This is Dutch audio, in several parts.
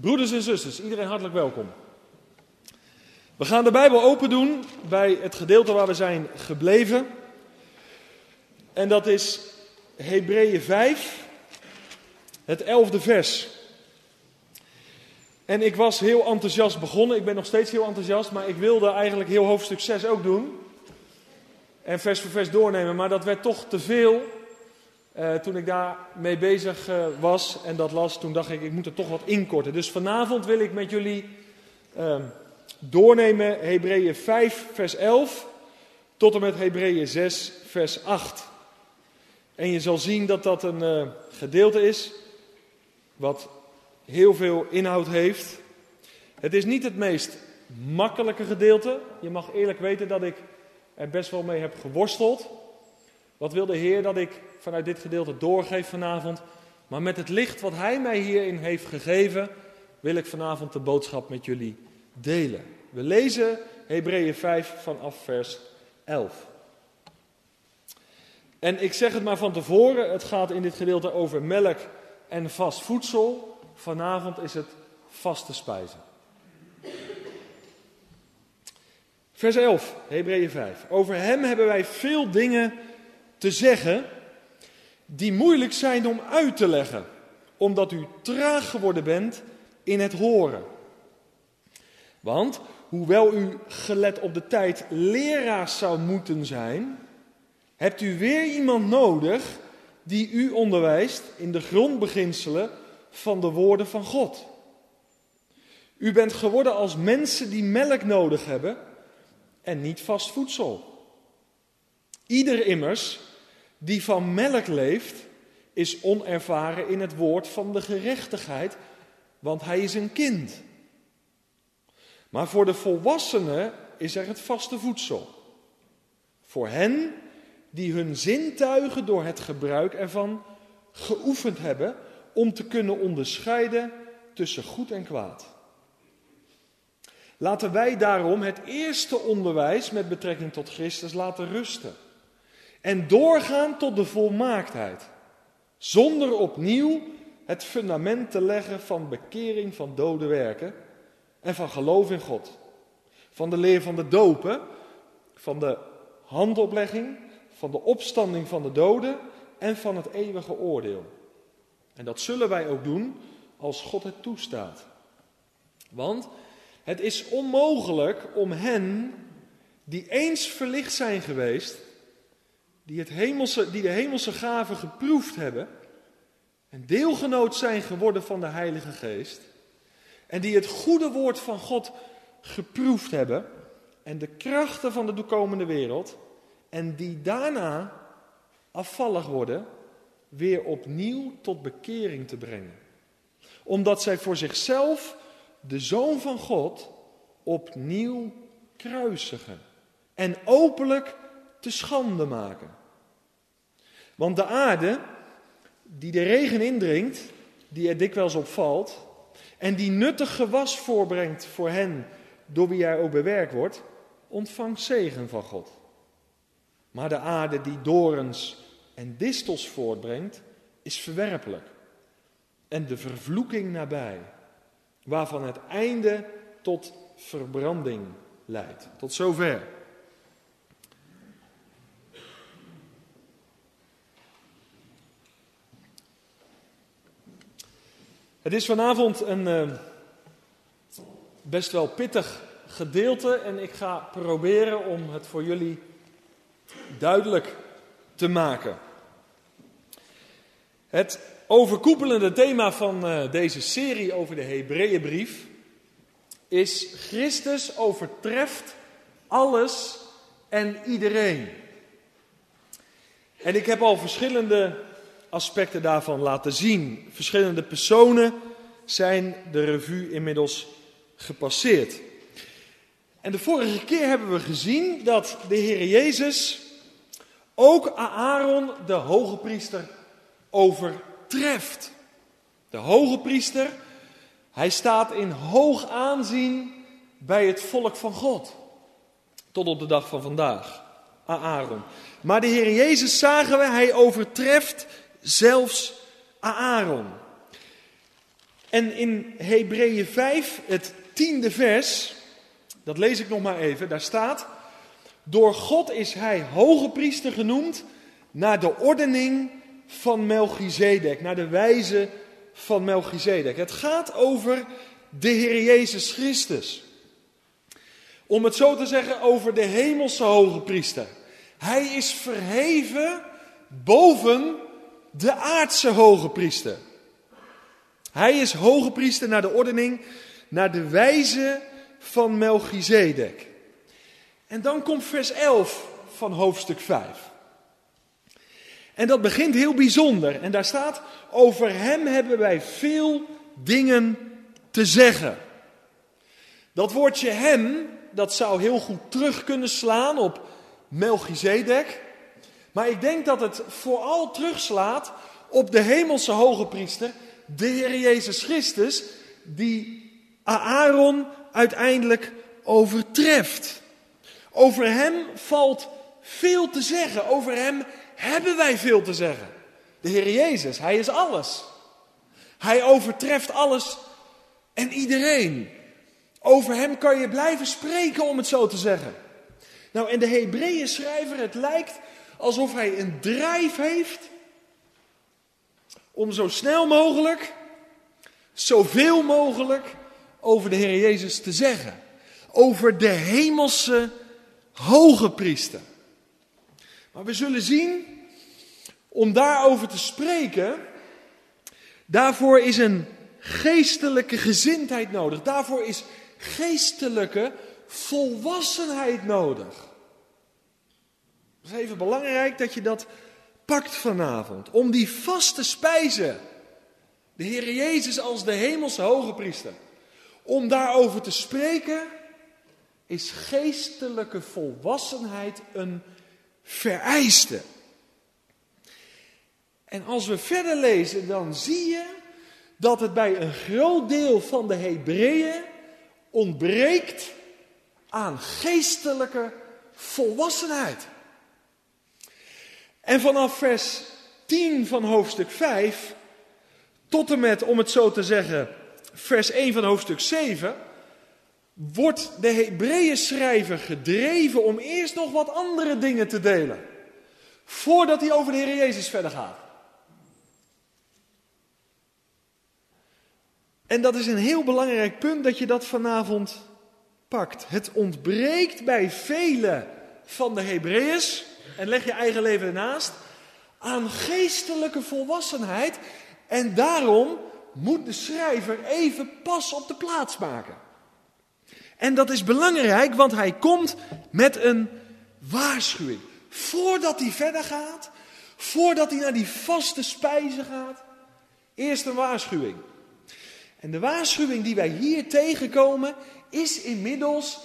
Broeders en zusters, iedereen hartelijk welkom. We gaan de Bijbel open doen bij het gedeelte waar we zijn gebleven. En dat is Hebreeën 5, het elfde vers. En ik was heel enthousiast begonnen. Ik ben nog steeds heel enthousiast, maar ik wilde eigenlijk heel hoofdstuk 6 ook doen. En vers voor vers doornemen, maar dat werd toch te veel. Uh, toen ik daarmee bezig uh, was en dat las, toen dacht ik, ik moet er toch wat inkorten. Dus vanavond wil ik met jullie uh, doornemen Hebreeën 5, vers 11 tot en met Hebreeën 6, vers 8. En je zal zien dat dat een eh, gedeelte is wat heel veel inhoud heeft. Het is niet het meest makkelijke gedeelte. Je mag eerlijk weten dat ik er best wel mee heb geworsteld. Wat wil de Heer dat ik vanuit dit gedeelte doorgeef vanavond? Maar met het licht wat Hij mij hierin heeft gegeven, wil ik vanavond de boodschap met jullie delen. We lezen Hebreeën 5 vanaf vers 11. En ik zeg het maar van tevoren, het gaat in dit gedeelte over melk en vast voedsel. Vanavond is het vaste spijzen. Vers 11, Hebreeën 5. Over hem hebben wij veel dingen te zeggen die moeilijk zijn om uit te leggen, omdat u traag geworden bent in het horen. Want hoewel u gelet op de tijd leraar zou moeten zijn, hebt u weer iemand nodig die u onderwijst in de grondbeginselen van de woorden van God. U bent geworden als mensen die melk nodig hebben en niet vast voedsel. Ieder immers die van melk leeft, is onervaren in het woord van de gerechtigheid, want hij is een kind. Maar voor de volwassenen is er het vaste voedsel. Voor hen die hun zintuigen door het gebruik ervan geoefend hebben om te kunnen onderscheiden tussen goed en kwaad. Laten wij daarom het eerste onderwijs met betrekking tot Christus laten rusten. En doorgaan tot de volmaaktheid. Zonder opnieuw het fundament te leggen van bekering van dode werken en van geloof in God. Van de leer van de dopen, van de handoplegging, van de opstanding van de doden en van het eeuwige oordeel. En dat zullen wij ook doen als God het toestaat. Want het is onmogelijk om hen die eens verlicht zijn geweest, die, het hemelse, die de hemelse gaven geproefd hebben en deelgenoot zijn geworden van de Heilige Geest, en die het goede woord van God geproefd hebben en de krachten van de toekomende wereld, en die daarna afvallig worden, weer opnieuw tot bekering te brengen. Omdat zij voor zichzelf de Zoon van God opnieuw kruisigen en openlijk te schande maken. Want de aarde, die de regen indringt, die er dikwijls op valt, en die nuttig gewas voorbrengt voor hen door wie hij ook bewerkt wordt, ontvangt zegen van God. Maar de aarde die dorens en distels voortbrengt, is verwerpelijk. En de vervloeking nabij, waarvan het einde tot verbranding leidt. Tot zover. Het is vanavond een uh, best wel pittig gedeelte en ik ga proberen om het voor jullie duidelijk te maken. Het overkoepelende thema van uh, deze serie over de Hebreeënbrief is Christus overtreft alles en iedereen. En ik heb al verschillende aspecten daarvan laten zien. Verschillende personen zijn de revue inmiddels gepasseerd. En de vorige keer hebben we gezien dat de Heer Jezus ook Aaron, de hoge priester, overtreft. De hoge priester, hij staat in hoog aanzien bij het volk van God. Tot op de dag van vandaag. Aaron. Maar de Heer Jezus zagen we, hij overtreft zelfs Aaron. En in Hebreeën 5, het tiende vers, dat lees ik nog maar even, daar staat, door God is hij hoge priester genoemd naar de ordening van Melchizedek, naar de wijze van Melchizedek. Het gaat over de Heer Jezus Christus. Om het zo te zeggen, over de hemelse hoge priester. Hij is verheven boven de aardse hoge priester. Hij is hoge priester naar de ordening, naar de wijze van Melchizedek. En dan komt vers 11 van hoofdstuk 5. En dat begint heel bijzonder. En daar staat, over hem hebben wij veel dingen te zeggen. Dat woordje hem, dat zou heel goed terug kunnen slaan op Melchizedek. Maar ik denk dat het vooral terugslaat op de hemelse hoge priester, de Heer Jezus Christus, die Aaron uiteindelijk overtreft. Over hem valt veel te zeggen. Over hem hebben wij veel te zeggen. De Heer Jezus, Hij is alles. Hij overtreft alles en iedereen. Over Hem kan je blijven spreken, om het zo te zeggen. Nou, en de Hebreeën schrijver, het lijkt alsof hij een drijf heeft om zo snel mogelijk, zoveel mogelijk over de Heer Jezus te zeggen. Over de hemelse hoge priester. Maar we zullen zien, om daarover te spreken, daarvoor is een geestelijke gezindheid nodig. Daarvoor is geestelijke volwassenheid nodig. Het is even belangrijk dat je dat pakt vanavond. Om die vaste spijzen, de Heer Jezus als de hemelse hoge priester, om daarover te spreken, is geestelijke volwassenheid een vereiste. En als we verder lezen, dan zie je dat het bij een groot deel van de Hebreeën ontbreekt aan geestelijke volwassenheid. En vanaf vers 10 van hoofdstuk 5 tot en met, om het zo te zeggen, vers 1 van hoofdstuk 7, wordt de Hebreeën schrijver gedreven om eerst nog wat andere dingen te delen. Voordat hij over de Heer Jezus verder gaat. En dat is een heel belangrijk punt dat je dat vanavond pakt. Het ontbreekt bij velen van de Hebreeërs, en leg je eigen leven ernaast, aan geestelijke volwassenheid. En daarom moet de schrijver even pas op de plaats maken. En dat is belangrijk, want hij komt met een waarschuwing. Voordat hij verder gaat, voordat hij naar die vaste spijzen gaat, eerst een waarschuwing. En de waarschuwing die wij hier tegenkomen is inmiddels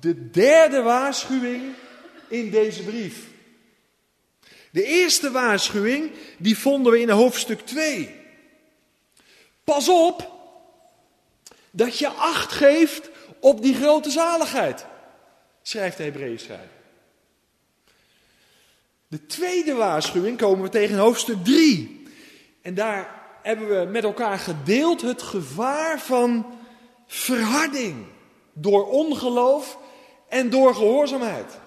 de derde waarschuwing in deze brief. De eerste waarschuwing die vonden we in hoofdstuk 2. Pas op dat je acht geeft op die grote zaligheid, schrijft de Hebreeën. De tweede waarschuwing komen we tegen hoofdstuk 3. En daar hebben we met elkaar gedeeld het gevaar van verharding door ongeloof en door gehoorzaamheid. Dat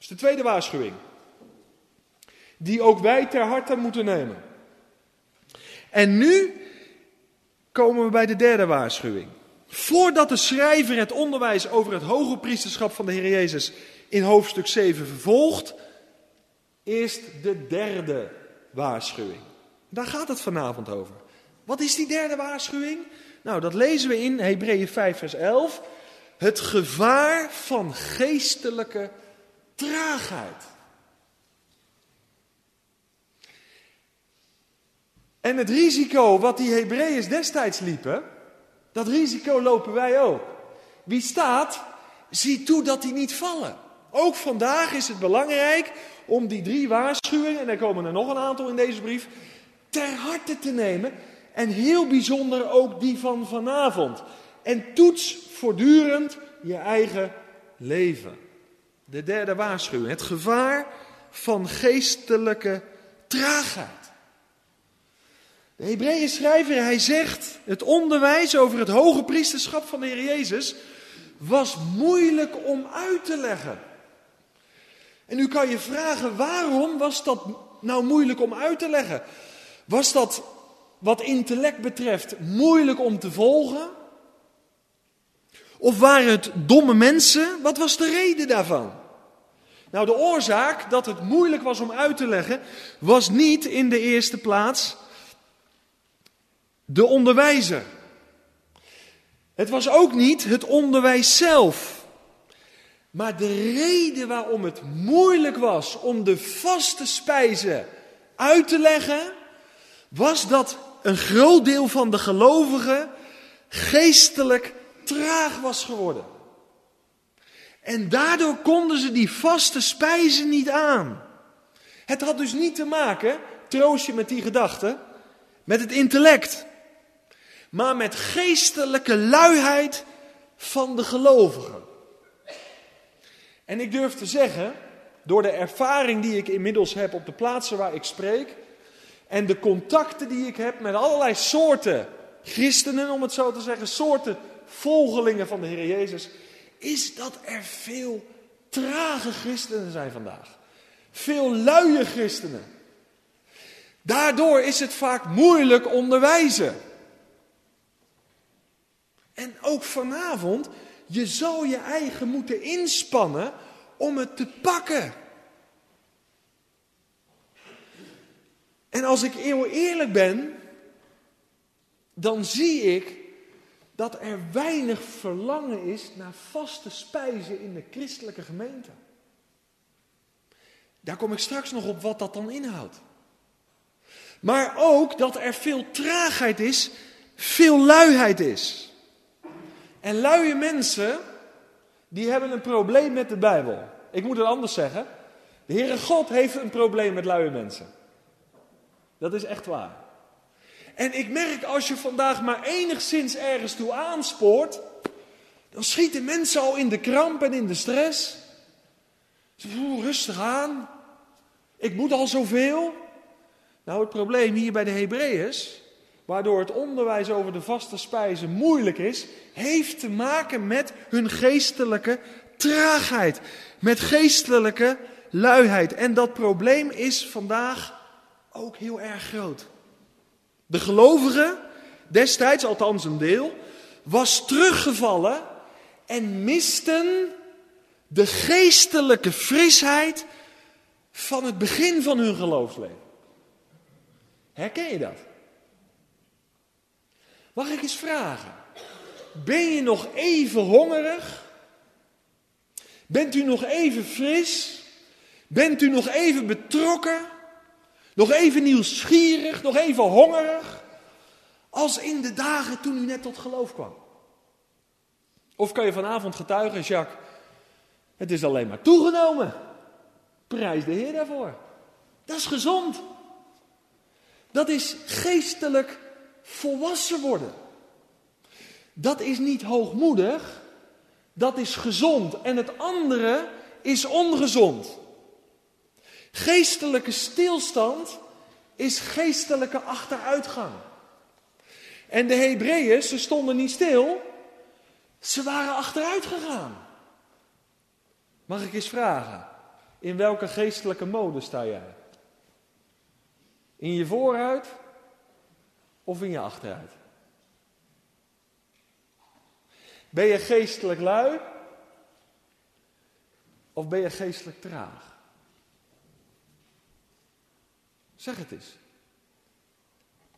is de tweede waarschuwing. Die ook wij ter harte moeten nemen. En nu komen we bij de derde waarschuwing. Voordat de schrijver het onderwijs over het hoge priesterschap van de Heer Jezus in hoofdstuk 7 vervolgt, eerst de derde waarschuwing. Daar gaat het vanavond over. Wat is die derde waarschuwing? Nou, dat lezen we in Hebreeën 5, vers 11. Het gevaar van geestelijke traagheid. En het risico wat die Hebreeën destijds liepen, dat risico lopen wij ook. Wie staat, ziet toe dat die niet vallen. Ook vandaag is het belangrijk om die drie waarschuwingen, en er komen er nog een aantal in deze brief, ter harte te nemen. En heel bijzonder ook die van vanavond. En toets voortdurend je eigen leven. De derde waarschuwing. Het gevaar van geestelijke traagheid. De Hebreeën schrijver, hij zegt, het onderwijs over het hoge priesterschap van de Heer Jezus was moeilijk om uit te leggen. En nu kan je vragen, waarom was dat nou moeilijk om uit te leggen? Was dat wat intellect betreft moeilijk om te volgen? Of waren het domme mensen? Wat was de reden daarvan? Nou, de oorzaak dat het moeilijk was om uit te leggen, was niet in de eerste plaats de onderwijzer. Het was ook niet het onderwijs zelf. Maar de reden waarom het moeilijk was om de vaste spijzen uit te leggen, was dat een groot deel van de gelovigen geestelijk traag was geworden. En daardoor konden ze die vaste spijzen niet aan. Het had dus niet te maken, troost je met die gedachte, met het intellect, maar met geestelijke luiheid van de gelovigen. En ik durf te zeggen, door de ervaring die ik inmiddels heb op de plaatsen waar ik spreek, en de contacten die ik heb met allerlei soorten christenen, om het zo te zeggen, soorten volgelingen van de Heer Jezus, is dat er veel trage christenen zijn vandaag. Veel luie christenen. Daardoor is het vaak moeilijk onderwijzen. En ook vanavond, je zal je eigen moeten inspannen om het te pakken. En als ik heel eerlijk ben, dan zie ik dat er weinig verlangen is naar vaste spijzen in de christelijke gemeente. Daar kom ik straks nog op wat dat dan inhoudt. Maar ook dat er veel traagheid is, veel luiheid is. En luie mensen, die hebben een probleem met de Bijbel. Ik moet het anders zeggen. De Heere God heeft een probleem met luie mensen. Dat is echt waar. En ik merk als je vandaag maar enigszins ergens toe aanspoort, dan schieten mensen al in de kramp en in de stress. Ze rustig aan. Ik moet al zoveel. Nou, het probleem hier bij de Hebreeërs, waardoor het onderwijs over de vaste spijzen moeilijk is, heeft te maken met hun geestelijke traagheid, met geestelijke luiheid. En dat probleem is vandaag ook heel erg groot. De gelovige, destijds althans een deel, was teruggevallen en misten de geestelijke frisheid van het begin van hun geloofsleven. Herken je dat? Mag ik eens vragen? Ben je nog even hongerig? Bent u nog even fris? Bent u nog even betrokken? Nog even nieuwsgierig, nog even hongerig. Als in de dagen toen u net tot geloof kwam. Of kan je vanavond getuigen, Jacques, het is alleen maar toegenomen. Prijs de Heer daarvoor. Dat is gezond. Dat is geestelijk volwassen worden. Dat is niet hoogmoedig, dat is gezond. En het andere is ongezond. Geestelijke stilstand is geestelijke achteruitgang. En de Hebreeën, ze stonden niet stil, ze waren achteruit gegaan. Mag ik eens vragen, in welke geestelijke mode sta jij? In je vooruit of in je achteruit? Ben je geestelijk lui of ben je geestelijk traag? Zeg het eens.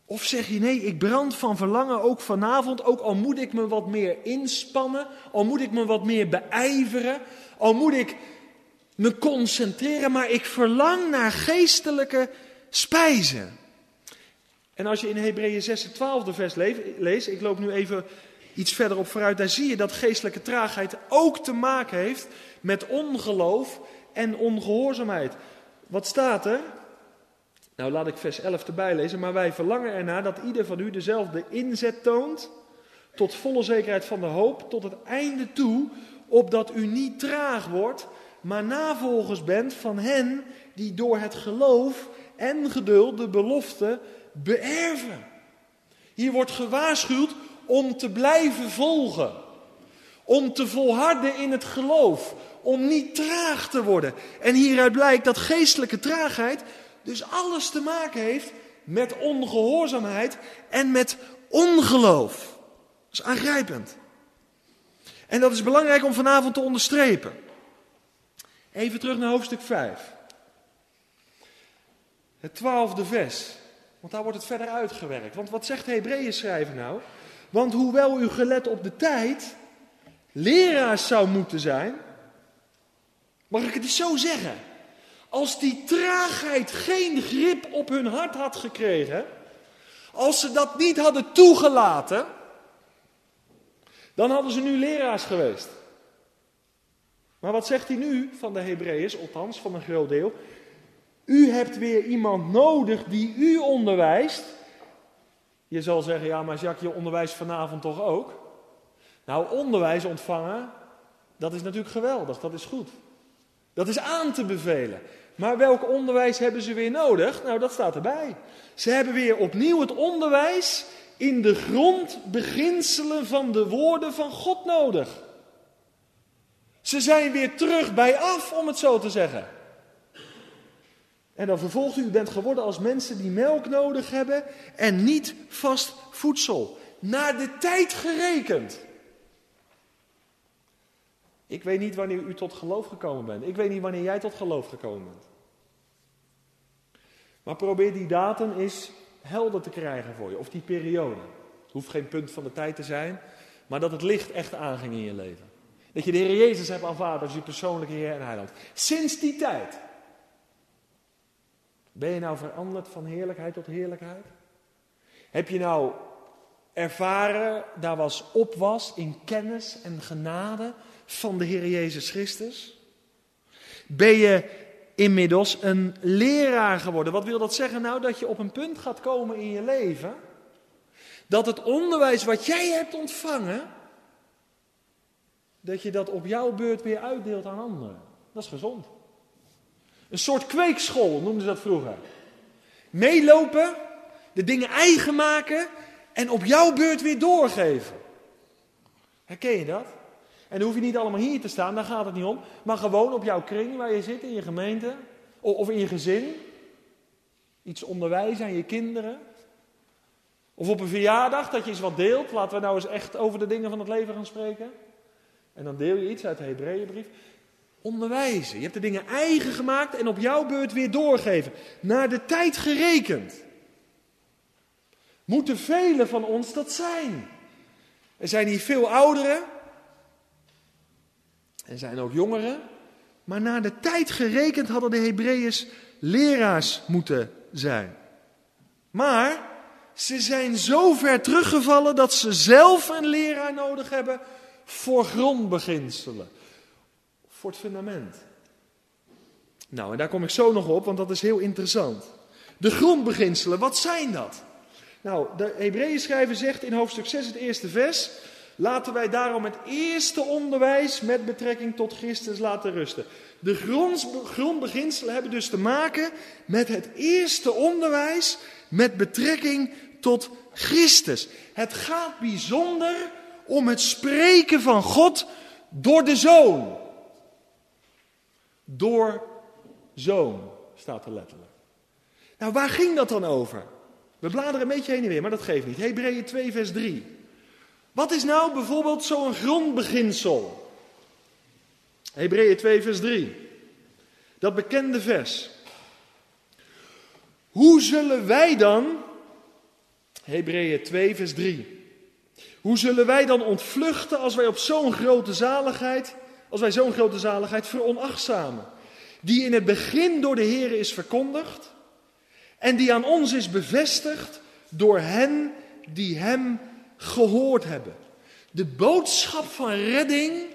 Of zeg je nee, ik brand van verlangen ook vanavond, ook al moet ik me wat meer inspannen, al moet ik me wat meer beijveren, al moet ik me concentreren, maar ik verlang naar geestelijke spijzen. En als je in Hebreeën 6, 12 vers leest, ik loop nu even iets verderop vooruit, daar zie je dat geestelijke traagheid ook te maken heeft met ongeloof en ongehoorzaamheid. Wat staat er? Nou, laat ik vers 11 erbij lezen. Maar wij verlangen ernaar dat ieder van u dezelfde inzet toont. Tot volle zekerheid van de hoop. Tot het einde toe. Opdat u niet traag wordt. Maar navolgers bent van hen die door het geloof en geduld de belofte beërven. Hier wordt gewaarschuwd om te blijven volgen. Om te volharden in het geloof. Om niet traag te worden. En hieruit blijkt dat geestelijke traagheid dus alles te maken heeft met ongehoorzaamheid en met ongeloof. Dat is aangrijpend. En dat is belangrijk om vanavond te onderstrepen. Even terug naar hoofdstuk 5. Het twaalfde vers. Want daar wordt het verder uitgewerkt. Want wat zegt de Hebreeën schrijver nou? Want hoewel u gelet op de tijd leraars zou moeten zijn, mag ik het eens zo zeggen? Als die traagheid geen grip op hun hart had gekregen, als ze dat niet hadden toegelaten, dan hadden ze nu leraars geweest. Maar wat zegt hij nu van de Hebreeën, althans van een groot deel? U hebt weer iemand nodig die u onderwijst. Je zal zeggen, ja, maar Jacques, je onderwijst vanavond toch ook? Nou, onderwijs ontvangen, dat is natuurlijk geweldig, dat is goed. Dat is aan te bevelen. Maar welk onderwijs hebben ze weer nodig? Nou, dat staat erbij. Ze hebben weer opnieuw het onderwijs in de grondbeginselen van de woorden van God nodig. Ze zijn weer terug bij af, om het zo te zeggen. En dan vervolgt u, u bent geworden als mensen die melk nodig hebben en niet vast voedsel. Naar de tijd gerekend. Ik weet niet wanneer u tot geloof gekomen bent. Ik weet niet wanneer jij tot geloof gekomen bent. Maar probeer die datum eens helder te krijgen voor je, of die periode. Het hoeft geen punt van de tijd te zijn, maar dat het licht echt aanging in je leven. Dat je de Heer Jezus hebt aanvaard als je persoonlijke Heer en Heiland. Sinds die tijd. Ben je nou veranderd van heerlijkheid tot heerlijkheid? Heb je nou ervaren, daar was opwas in kennis en genade van de Heer Jezus Christus? Ben je inmiddels een leraar geworden? Wat wil dat zeggen? Nou, dat je op een punt gaat komen in je leven. Dat het onderwijs wat jij hebt ontvangen, dat je dat op jouw beurt weer uitdeelt aan anderen. Dat is gezond. Een soort kweekschool noemden ze dat vroeger. Meelopen, de dingen eigen maken en op jouw beurt weer doorgeven. Herken je dat? En dan hoef je niet allemaal hier te staan, daar gaat het niet om. Maar gewoon op jouw kring waar je zit, in je gemeente of in je gezin. Iets onderwijzen aan je kinderen. Of op een verjaardag dat je eens wat deelt. Laten we nou eens echt over de dingen van het leven gaan spreken. En dan deel je iets uit de Hebreeënbrief. Onderwijzen. Je hebt de dingen eigen gemaakt en op jouw beurt weer doorgeven. Naar de tijd gerekend. Moeten velen van ons dat zijn? Er zijn hier veel ouderen. Er zijn ook jongeren. Maar naar de tijd gerekend hadden de Hebreeërs leraars moeten zijn. Maar ze zijn zo ver teruggevallen dat ze zelf een leraar nodig hebben voor grondbeginselen. Voor het fundament. Nou, en daar kom ik zo nog op, want dat is heel interessant. De grondbeginselen, wat zijn dat? Nou, de Hebreeën schrijver zegt in hoofdstuk 6, het eerste vers. Laten wij daarom het eerste onderwijs met betrekking tot Christus laten rusten. De grondbeginselen hebben dus te maken met het eerste onderwijs met betrekking tot Christus. Het gaat bijzonder om het spreken van God door de zoon. Door zoon staat er letterlijk. Nou, waar ging dat dan over? We bladeren een beetje heen en weer, maar dat geeft niet. Hebreeën 2, vers 3. Wat is nou bijvoorbeeld zo'n grondbeginsel? Hebreeën 2, vers 3. Dat bekende vers. Hoe zullen wij dan, Hebreeën 2, vers 3. Hoe zullen wij dan ontvluchten als wij op zo'n grote zaligheid, als wij zo'n grote zaligheid veronachtzamen? Die in het begin door de Heer is verkondigd en die aan ons is bevestigd door hen die Hem gehoord hebben. De boodschap van redding,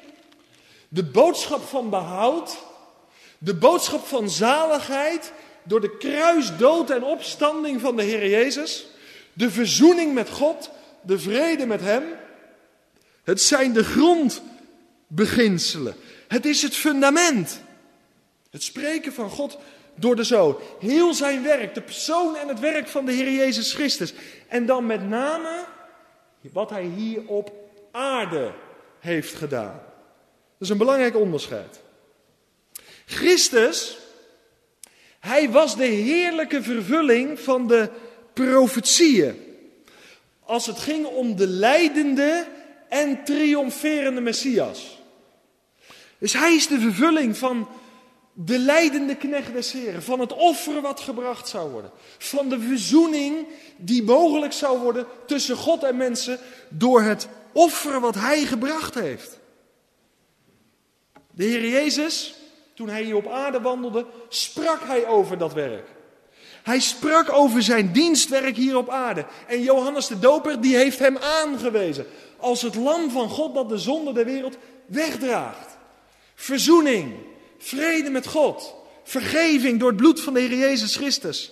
de boodschap van behoud, de boodschap van zaligheid door de kruisdood en opstanding van de Heer Jezus, de verzoening met God, de vrede met Hem. Het zijn de grondbeginselen. Het is het fundament. Het spreken van God door de Zoon. Heel zijn werk, de persoon en het werk van de Heer Jezus Christus. En dan met name wat hij hier op aarde heeft gedaan. Dat is een belangrijk onderscheid. Christus, hij was de heerlijke vervulling van de profetieën. Als het ging om de leidende en triomferende Messias. Dus hij is de vervulling van de leidende knecht des Heren, van het offer wat gebracht zou worden, van de verzoening die mogelijk zou worden tussen God en mensen door het offer wat hij gebracht heeft. De Heer Jezus, toen hij hier op aarde wandelde, sprak hij over dat werk. Hij sprak over zijn dienstwerk hier op aarde. En Johannes de Doper, die heeft hem aangewezen als het lam van God dat de zonde der wereld wegdraagt. Verzoening, vrede met God, vergeving door het bloed van de Heer Jezus Christus.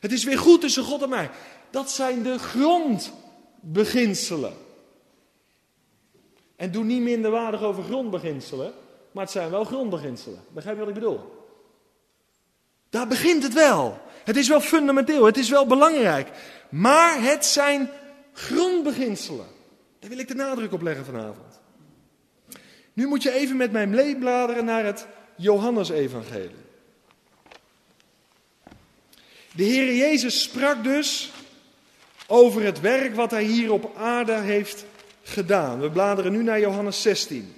Het is weer goed tussen God en mij. Dat zijn de grondbeginselen. En doe niet minder waardig over grondbeginselen, maar het zijn wel grondbeginselen. Begrijp je wat ik bedoel? Daar begint het wel. Het is wel fundamenteel, het is wel belangrijk. Maar het zijn grondbeginselen. Daar wil ik de nadruk op leggen vanavond. Nu moet je even met mij meebladeren naar het Johannesevangelie. De Heer Jezus sprak dus over het werk wat hij hier op aarde heeft gedaan. We bladeren nu naar Johannes 16.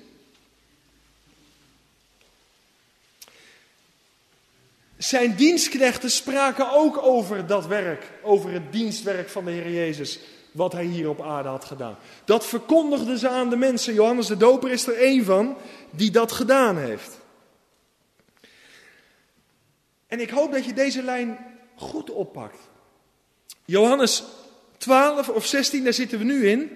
Zijn dienstknechten spraken ook over dat werk, over het dienstwerk van de Heer Jezus, wat hij hier op aarde had gedaan. Dat verkondigden ze aan de mensen. Johannes de Doper is er één van die dat gedaan heeft. En ik hoop dat je deze lijn goed oppakt. Johannes 12 of 16, daar zitten we nu in.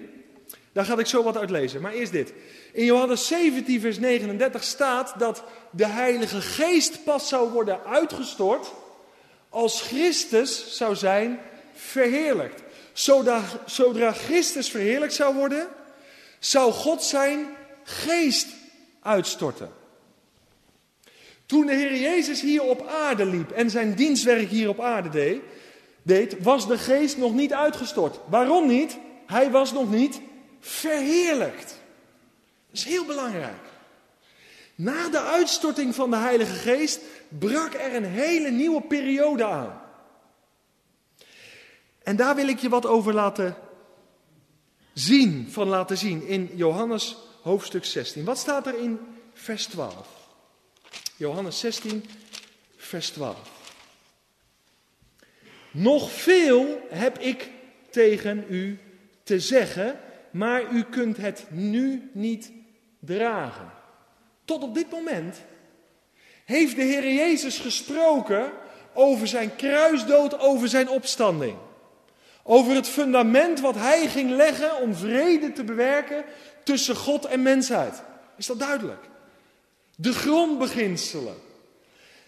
Daar ga ik zo wat uit lezen. Maar eerst dit. In Johannes 17, vers 39 staat dat de Heilige Geest pas zou worden uitgestort als Christus zou zijn verheerlijkt. Zodra, Christus verheerlijkt zou worden, zou God zijn geest uitstorten. Toen de Heer Jezus hier op aarde liep en zijn dienstwerk hier op aarde deed, deed, was de geest nog niet uitgestort. Waarom niet? Hij was nog niet verheerlijkt. Dat is heel belangrijk. Na de uitstorting van de Heilige Geest brak er een hele nieuwe periode aan. En daar wil ik je wat over laten zien, van laten zien in Johannes hoofdstuk 16. Wat staat er in vers 12? Johannes 16, vers 12. Nog veel heb ik tegen u te zeggen, maar u kunt het nu niet dragen. Tot op dit moment heeft de Heer Jezus gesproken over zijn kruisdood, over zijn opstanding. Over het fundament wat hij ging leggen om vrede te bewerken tussen God en mensheid. Is dat duidelijk? De grondbeginselen.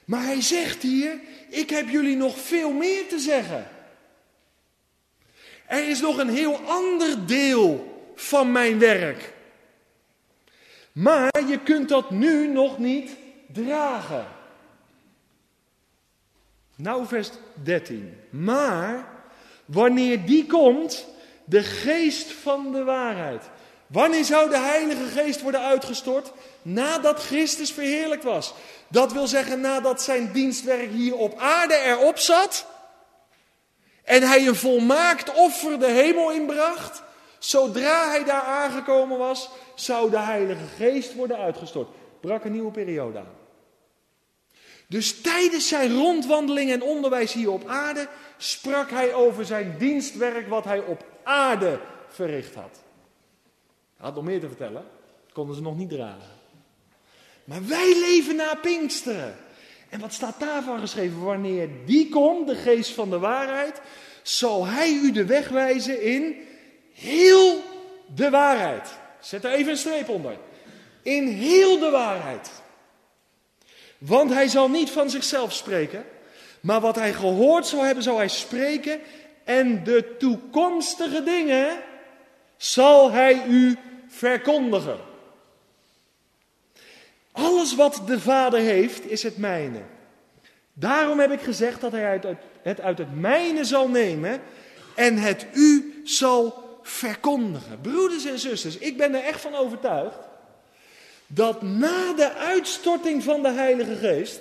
Maar hij zegt hier, ik heb jullie nog veel meer te zeggen. Er is nog een heel ander deel van mijn werk. Maar je kunt dat nu nog niet dragen. Nou, vers 13. Maar wanneer die komt, de geest van de waarheid. Wanneer zou de Heilige Geest worden uitgestort? Nadat Christus verheerlijkt was. Dat wil zeggen nadat zijn dienstwerk hier op aarde erop zat. En hij een volmaakt offer de hemel inbracht. Zodra hij daar aangekomen was, zou de Heilige Geest worden uitgestort. Brak een nieuwe periode aan. Dus tijdens zijn rondwandeling en onderwijs hier op aarde sprak hij over zijn dienstwerk wat hij op aarde verricht had. Hij had nog meer te vertellen, dat konden ze nog niet dragen. Maar wij leven na Pinksteren. En wat staat daarvan geschreven? Wanneer die komt, de geest van de waarheid, zal hij u de weg wijzen in heel de waarheid. Zet er even een streep onder. In heel de waarheid. Want hij zal niet van zichzelf spreken, maar wat hij gehoord zal hebben, zal hij spreken. En de toekomstige dingen zal hij u verkondigen. Alles wat de Vader heeft, is het mijne. Daarom heb ik gezegd dat hij het uit het mijne zal nemen en het u zal verkondigen. Broeders en zusters, ik ben er echt van overtuigd dat na de uitstorting van de Heilige Geest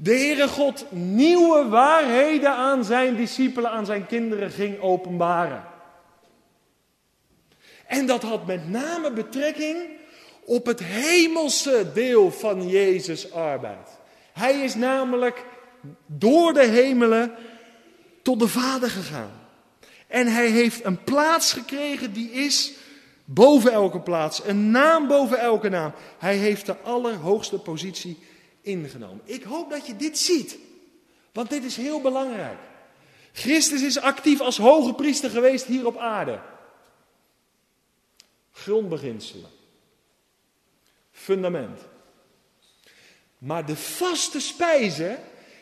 de Heere God nieuwe waarheden aan zijn discipelen, aan zijn kinderen ging openbaren. En dat had met name betrekking op het hemelse deel van Jezus' arbeid. Hij is namelijk door de hemelen tot de Vader gegaan. En hij heeft een plaats gekregen die is boven elke plaats, een naam boven elke naam. Hij heeft de allerhoogste positie ingenomen. Ik hoop dat je dit ziet, want dit is heel belangrijk. Christus is actief als hoge priester geweest hier op aarde. Grondbeginselen. Fundament. Maar de vaste spijze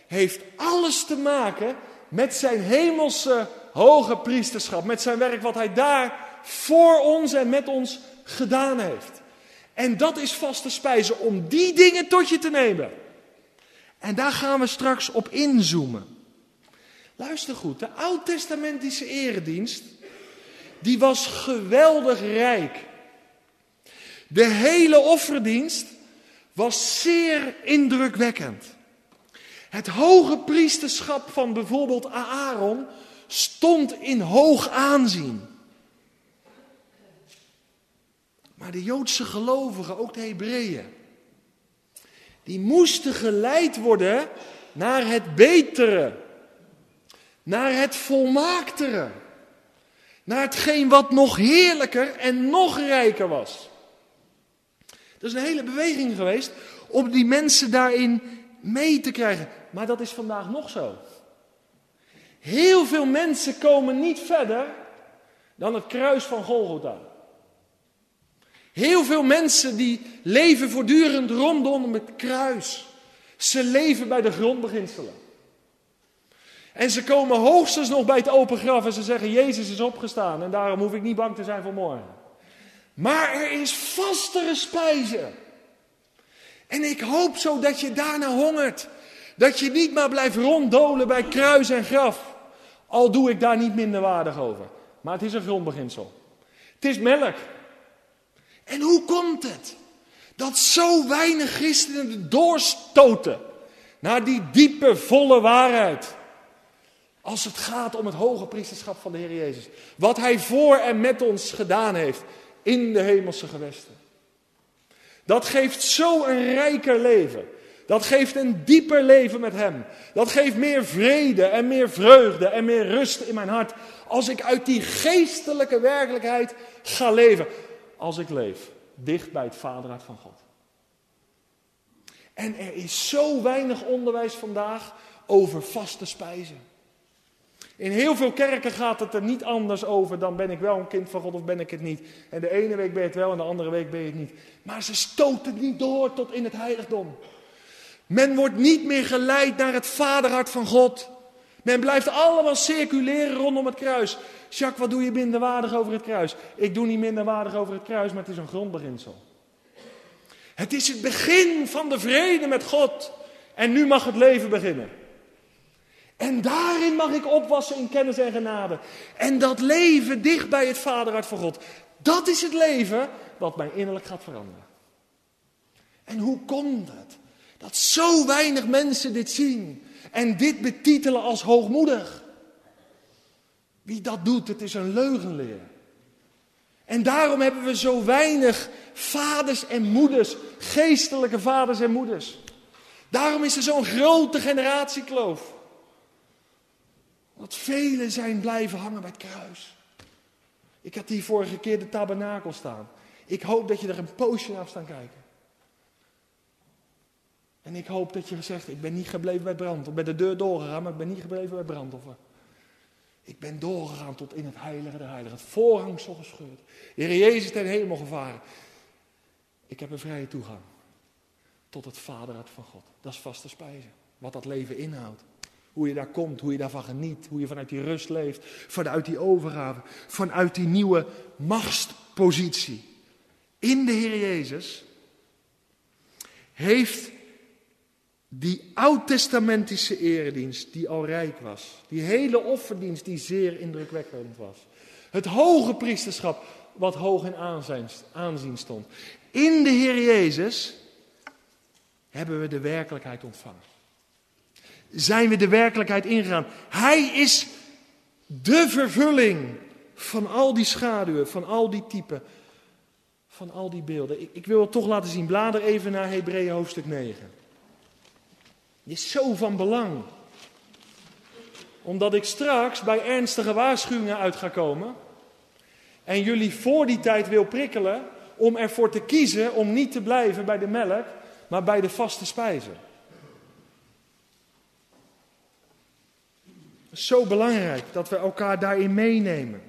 heeft alles te maken met zijn hemelse hoge priesterschap. Met zijn werk wat hij daar voor ons en met ons gedaan heeft. En dat is vaste spijze om die dingen tot je te nemen. En daar gaan we straks op inzoomen. Luister goed, de oud-testamentische eredienst, die was geweldig rijk. De hele offerdienst was zeer indrukwekkend. Het hoge priesterschap van bijvoorbeeld Aaron stond in hoog aanzien. Maar de Joodse gelovigen, ook de Hebreeën, die moesten geleid worden naar het betere, naar het volmaaktere, naar hetgeen wat nog heerlijker en nog rijker was. Er is een hele beweging geweest om die mensen daarin mee te krijgen. Maar dat is vandaag nog zo. Heel veel mensen komen niet verder dan het kruis van Golgotha. Heel veel mensen die leven voortdurend rondom het kruis. Ze leven bij de grondbeginselen. En ze komen hoogstens nog bij het open graf en ze zeggen: Jezus is opgestaan en daarom hoef ik niet bang te zijn voor morgen. Maar er is vastere spijze. En ik hoop zo dat je daarna hongert. Dat je niet maar blijft ronddolen bij kruis en graf. Al doe ik daar niet minder waardig over. Maar het is een grondbeginsel. Het is melk. En hoe komt het dat zo weinig christenen doorstoten naar die diepe, volle waarheid? Als het gaat om het hoge priesterschap van de Heer Jezus. Wat Hij voor en met ons gedaan heeft in de hemelse gewesten. Dat geeft zo een rijker leven. Dat geeft een dieper leven met Hem. Dat geeft meer vrede en meer vreugde en meer rust in mijn hart. Als ik uit die geestelijke werkelijkheid ga leven. Als ik leef dicht bij het vaderhart van God. En er is zo weinig onderwijs vandaag over vaste spijzen. In heel veel kerken gaat het er niet anders over dan ben ik wel een kind van God of ben ik het niet. En de ene week ben je het wel en de andere week ben je het niet. Maar ze stoten niet door tot in het heiligdom. Men wordt niet meer geleid naar het vaderhart van God. Men blijft allemaal circuleren rondom het kruis. Jacques, wat doe je minderwaardig over het kruis? Ik doe niet minderwaardig over het kruis, maar het is een grondbeginsel. Het is het begin van de vrede met God. En nu mag het leven beginnen. En daarin mag ik opwassen in kennis en genade. En dat leven dicht bij het vaderhart van God. Dat is het leven wat mij innerlijk gaat veranderen. En hoe komt het? Dat zo weinig mensen dit zien en dit betitelen als hoogmoedig. Wie dat doet, het is een leugenleer. En daarom hebben we zo weinig vaders en moeders, geestelijke vaders en moeders. Daarom is er zo'n grote generatiekloof. Dat velen zijn blijven hangen bij het kruis. Ik had hier vorige keer de tabernakel staan. Ik hoop dat je er een poosje naar staan kijken. En ik hoop dat je zegt, ik ben niet gebleven bij brand. Ik ben de deur doorgegaan, maar ik ben niet gebleven bij brandoffer. Ik ben doorgegaan tot in het heilige der heiligen. Het voorhangsel gescheurd. De Heer Jezus ten hemel gevaren. Ik heb een vrije toegang tot het vaderhart van God. Dat is vaste spijze. Wat dat leven inhoudt. Hoe je daar komt, hoe je daarvan geniet, hoe je vanuit die rust leeft, vanuit die overgave, vanuit die nieuwe machtspositie. In de Heer Jezus heeft Die oud-testamentische eredienst die al rijk was. Die hele offerdienst die zeer indrukwekkend was. Het hoge priesterschap wat hoog in aanzien stond. In de Heer Jezus hebben we de werkelijkheid ontvangen. Zijn we de werkelijkheid ingegaan. Hij is de vervulling van al die schaduwen, van al die typen, van al die beelden. Ik, wil het toch laten zien. Blader even naar Hebreeën hoofdstuk 9. Is zo van belang. Omdat ik straks bij ernstige waarschuwingen uit ga komen. En jullie voor die tijd wil prikkelen om ervoor te kiezen om niet te blijven bij de melk, maar bij de vaste spijzen. Zo belangrijk dat we elkaar daarin meenemen.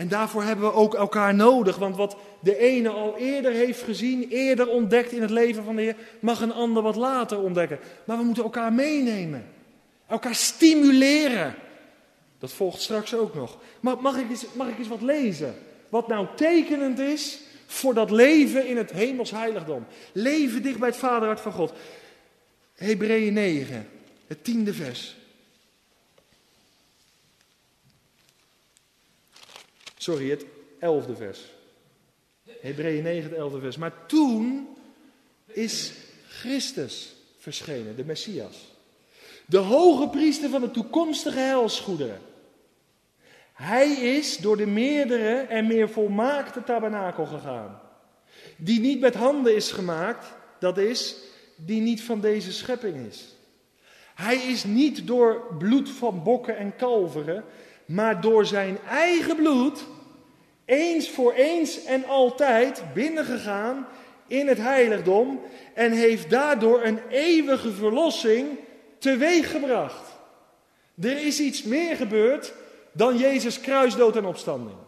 En daarvoor hebben we ook elkaar nodig, want wat de ene al eerder heeft gezien, eerder ontdekt in het leven van de Heer, mag een ander wat later ontdekken. Maar we moeten elkaar meenemen, elkaar stimuleren. Dat volgt straks ook nog. Maar mag ik eens, mag ik eens wat lezen? Wat nou tekenend is voor dat leven in het hemels heiligdom. Leven dicht bij het vaderhart van God. Hebreeën 9, het tiende vers. Sorry, het elfde vers. Hebreeën 9, het elfde vers. Maar toen is Christus verschenen, de Messias. De hoge priester van de toekomstige helsgoederen. Hij is door de meerdere en meer volmaakte tabernakel gegaan. Die niet met handen is gemaakt, dat is, die niet van deze schepping is. Hij is niet door bloed van bokken en kalveren, maar door zijn eigen bloed, eens voor eens en altijd binnengegaan in het heiligdom en heeft daardoor een eeuwige verlossing teweeggebracht. Er is iets meer gebeurd dan Jezus kruisdood en opstanding.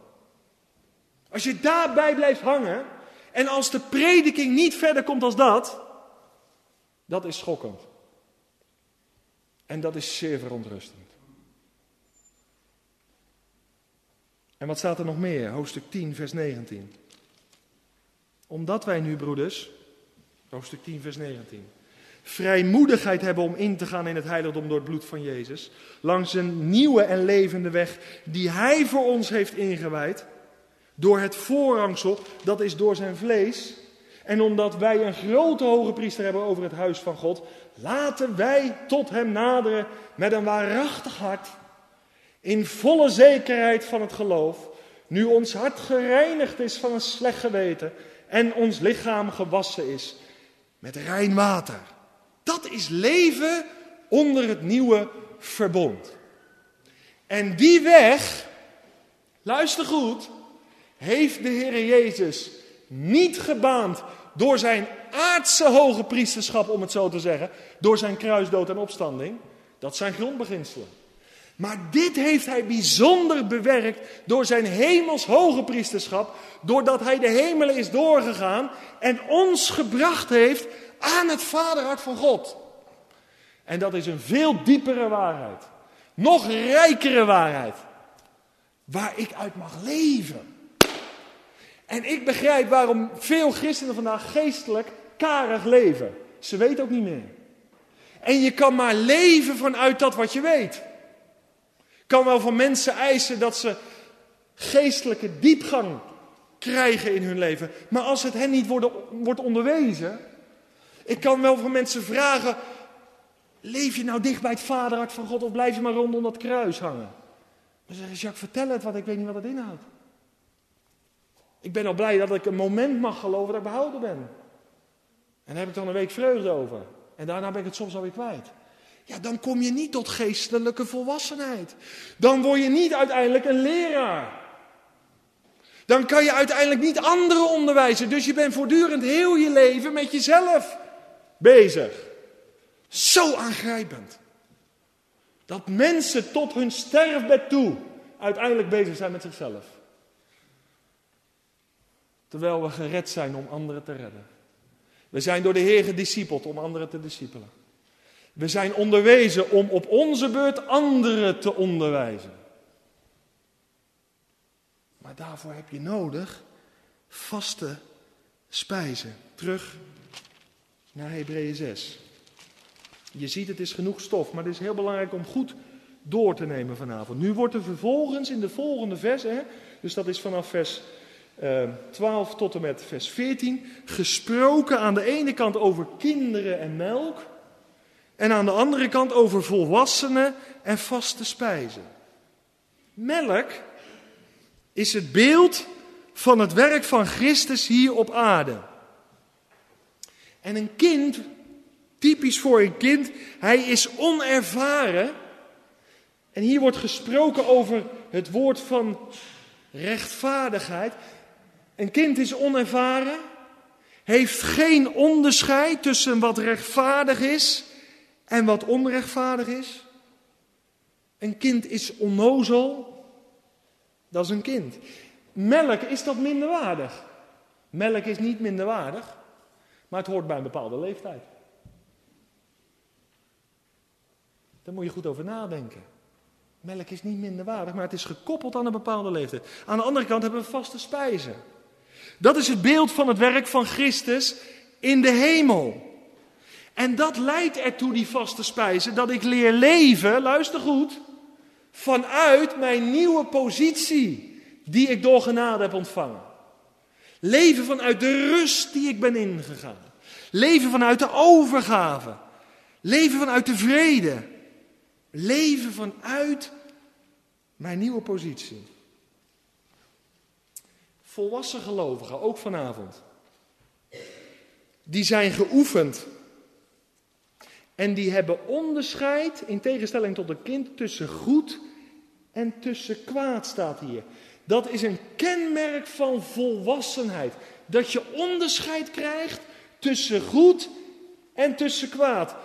Als je daarbij blijft hangen en als de prediking niet verder komt als dat, dat is schokkend. En dat is zeer verontrustend. En wat staat er nog meer? Hoofdstuk 10, vers 19. Omdat wij nu, broeders, hoofdstuk 10, vers 19 vrijmoedigheid hebben om in te gaan in het heiligdom door het bloed van Jezus. Langs een nieuwe en levende weg die Hij voor ons heeft ingewijd. Door het voorrangsel, dat is door zijn vlees. En omdat wij een grote hoge priester hebben over het huis van God, laten wij tot Hem naderen met een waarachtig hart. In volle zekerheid van het geloof, nu ons hart gereinigd is van een slecht geweten en ons lichaam gewassen is met rein water. Dat is leven onder het nieuwe verbond. En die weg, luister goed, heeft de Heer Jezus niet gebaand door zijn aardse hoge priesterschap, om het zo te zeggen, door zijn kruisdood en opstanding. Dat zijn grondbeginselen. Maar dit heeft hij bijzonder bewerkt door zijn hemels hoge priesterschap, doordat hij de hemelen is doorgegaan en ons gebracht heeft aan het vaderhart van God. En dat is een veel diepere waarheid. Nog rijkere waarheid. Waar ik uit mag leven. En ik begrijp waarom veel christenen vandaag geestelijk karig leven. Ze weten ook niet meer. En je kan maar leven vanuit dat wat je weet. Kan wel van mensen eisen dat ze geestelijke diepgang krijgen in hun leven. Maar als het hen niet wordt, wordt onderwezen, ik kan wel van mensen vragen: leef je nou dicht bij het vaderhart van God of blijf je maar rondom dat kruis hangen? Dan zeggen Jacques, vertel het, want ik weet niet wat het inhoudt. Ik ben al blij dat ik een moment mag geloven dat ik behouden ben. En daar heb ik dan een week vreugde over. En daarna ben ik het soms alweer kwijt. Ja, dan kom je niet tot geestelijke volwassenheid. Dan word je niet uiteindelijk een leraar. Dan kan je uiteindelijk niet anderen onderwijzen. Dus je bent voortdurend heel je leven met jezelf bezig. Zo aangrijpend. Dat mensen tot hun sterfbed toe uiteindelijk bezig zijn met zichzelf. Terwijl we gered zijn om anderen te redden. We zijn door de Heer gediscipeld om anderen te discipelen. We zijn onderwezen om op onze beurt anderen te onderwijzen. Maar daarvoor heb je nodig vaste spijzen. Terug naar Hebreeën 6. Je ziet, het is genoeg stof, maar het is heel belangrijk om goed door te nemen vanavond. Nu wordt er vervolgens in de volgende vers, hè, dus dat is vanaf vers uh, eh, 12 tot en met vers 14, gesproken aan de ene kant over kinderen en melk, en aan de andere kant over volwassenen en vaste spijzen. Melk is het beeld van het werk van Christus hier op aarde. En een kind, typisch voor een kind, hij is onervaren. En hier wordt gesproken over het woord van rechtvaardigheid. Een kind is onervaren, heeft geen onderscheid tussen wat rechtvaardig is en wat onrechtvaardig is. Een kind is onnozel, dat is een kind. Melk, is dat minderwaardig? Melk is niet minderwaardig, maar het hoort bij een bepaalde leeftijd. Daar moet je goed over nadenken. Melk is niet minderwaardig, maar het is gekoppeld aan een bepaalde leeftijd. Aan de andere kant hebben we vaste spijzen. Dat is het beeld van het werk van Christus in de hemel. En dat leidt ertoe, die vaste spijzen, dat ik leer leven, luister goed, vanuit mijn nieuwe positie die ik door genade heb ontvangen. Leven vanuit de rust die ik ben ingegaan. Leven vanuit de overgave. Leven vanuit de vrede. Leven vanuit mijn nieuwe positie. Volwassen gelovigen, ook vanavond, die zijn geoefend en die hebben onderscheid, in tegenstelling tot een kind, tussen goed en tussen kwaad, staat hier. Dat is een kenmerk van volwassenheid. Dat je onderscheid krijgt tussen goed en tussen kwaad.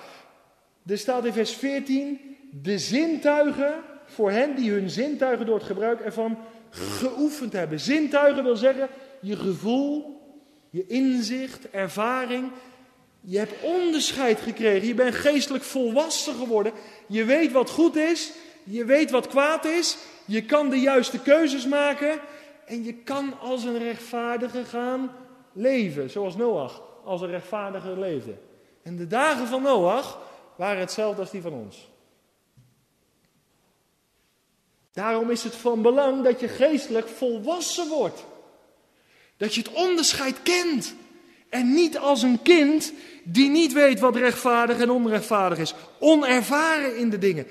Er staat in vers 14, de zintuigen, voor hen die hun zintuigen door het gebruik ervan geoefend hebben. Zintuigen wil zeggen je gevoel, je inzicht, ervaring, je hebt onderscheid gekregen. Je bent geestelijk volwassen geworden. Je weet wat goed is. Je weet wat kwaad is. Je kan de juiste keuzes maken. En je kan als een rechtvaardige gaan leven. Zoals Noach als een rechtvaardige leefde. En de dagen van Noach waren hetzelfde als die van ons. Daarom is het van belang dat je geestelijk volwassen wordt. Dat je het onderscheid kent. En niet als een kind die niet weet wat rechtvaardig en onrechtvaardig is. Onervaren in de dingen.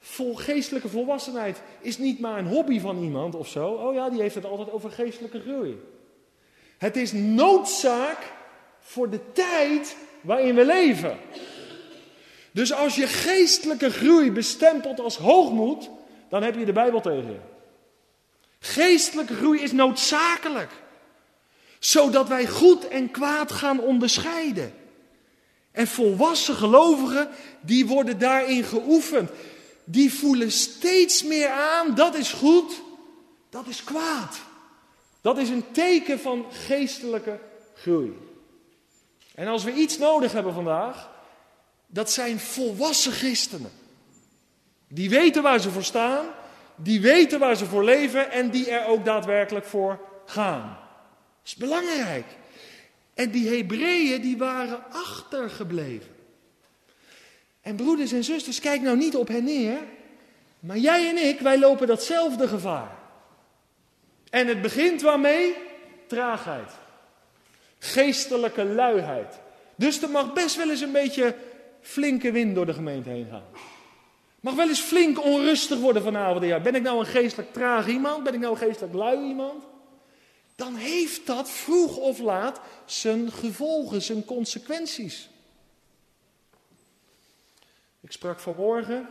Vol geestelijke volwassenheid is niet maar een hobby van iemand of zo. Oh ja, die heeft het altijd over geestelijke groei. Het is noodzaak voor de tijd waarin we leven. Dus als je geestelijke groei bestempelt als hoogmoed, dan heb je de Bijbel tegen je. Geestelijke groei is noodzakelijk zodat wij goed en kwaad gaan onderscheiden. En volwassen gelovigen, die worden daarin geoefend. Die voelen steeds meer aan, dat is goed, dat is kwaad. Dat is een teken van geestelijke groei. En als we iets nodig hebben vandaag, dat zijn volwassen christenen. Die weten waar ze voor staan, die weten waar ze voor leven en die er ook daadwerkelijk voor gaan is belangrijk. En die Hebreeën die waren achtergebleven. En broeders en zusters, kijk nou niet op hen neer. Maar jij en ik, wij lopen datzelfde gevaar. En het begint waarmee? Traagheid. Geestelijke luiheid. Dus er mag best wel eens een beetje flinke wind door de gemeente heen gaan. Mag wel eens flink onrustig worden vanavond. Ja, ben ik nou een geestelijk traag iemand? Ben ik nou een geestelijk lui iemand? Dan heeft dat vroeg of laat zijn gevolgen, zijn consequenties. Ik sprak vanmorgen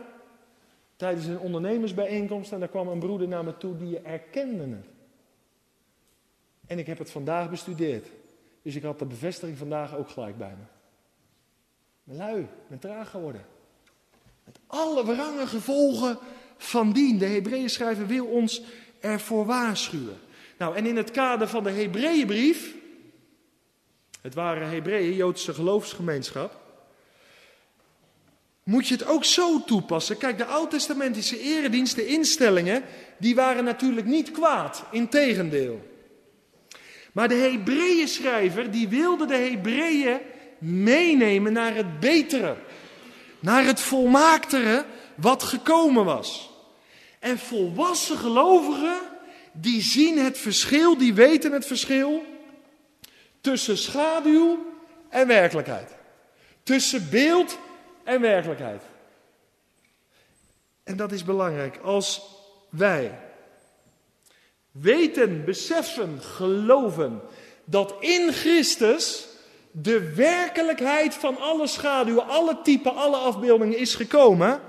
tijdens een ondernemersbijeenkomst en daar kwam een broeder naar me toe die erkende het. En ik heb het vandaag bestudeerd. Dus ik had de bevestiging vandaag ook gelijk bij me. Ben lui, ben traag geworden. Met alle wrange gevolgen van dien. De Hebreeën schrijver wil ons ervoor waarschuwen. Nou, en in het kader van de Hebreeënbrief, het waren Hebreeën, Joodse geloofsgemeenschap, moet je het ook zo toepassen. Kijk, de oud-testamentische eredienst, de instellingen, die waren natuurlijk niet kwaad, integendeel. Maar de Hebreeën schrijver, die wilde de Hebreeën meenemen naar het betere. Naar het volmaaktere wat gekomen was. En volwassen gelovigen, die zien het verschil, die weten het verschil tussen schaduw en werkelijkheid. Tussen beeld en werkelijkheid. En dat is belangrijk. Als wij weten, beseffen, geloven dat in Christus de werkelijkheid van alle schaduwen, alle typen, alle afbeeldingen is gekomen,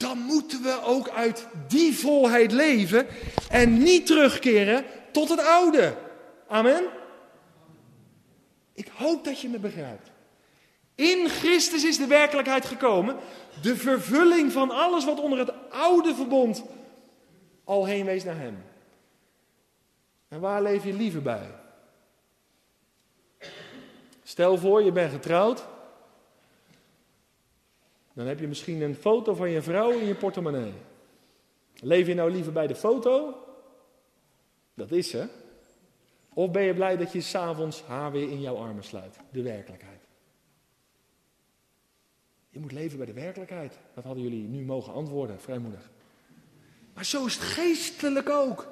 dan moeten we ook uit die volheid leven en niet terugkeren tot het oude. Amen. Ik hoop dat je me begrijpt. In Christus is de werkelijkheid gekomen. De vervulling van alles wat onder het oude verbond al heen wees naar Hem. En waar leef je liever bij? Stel voor, je bent getrouwd. Dan heb je misschien een foto van je vrouw in je portemonnee. Leef je nou liever bij de foto? Dat is ze. Of ben je blij dat je s'avonds haar weer in jouw armen sluit? De werkelijkheid. Je moet leven bij de werkelijkheid. Dat hadden jullie nu mogen antwoorden, vrijmoedig. Maar zo is het geestelijk ook.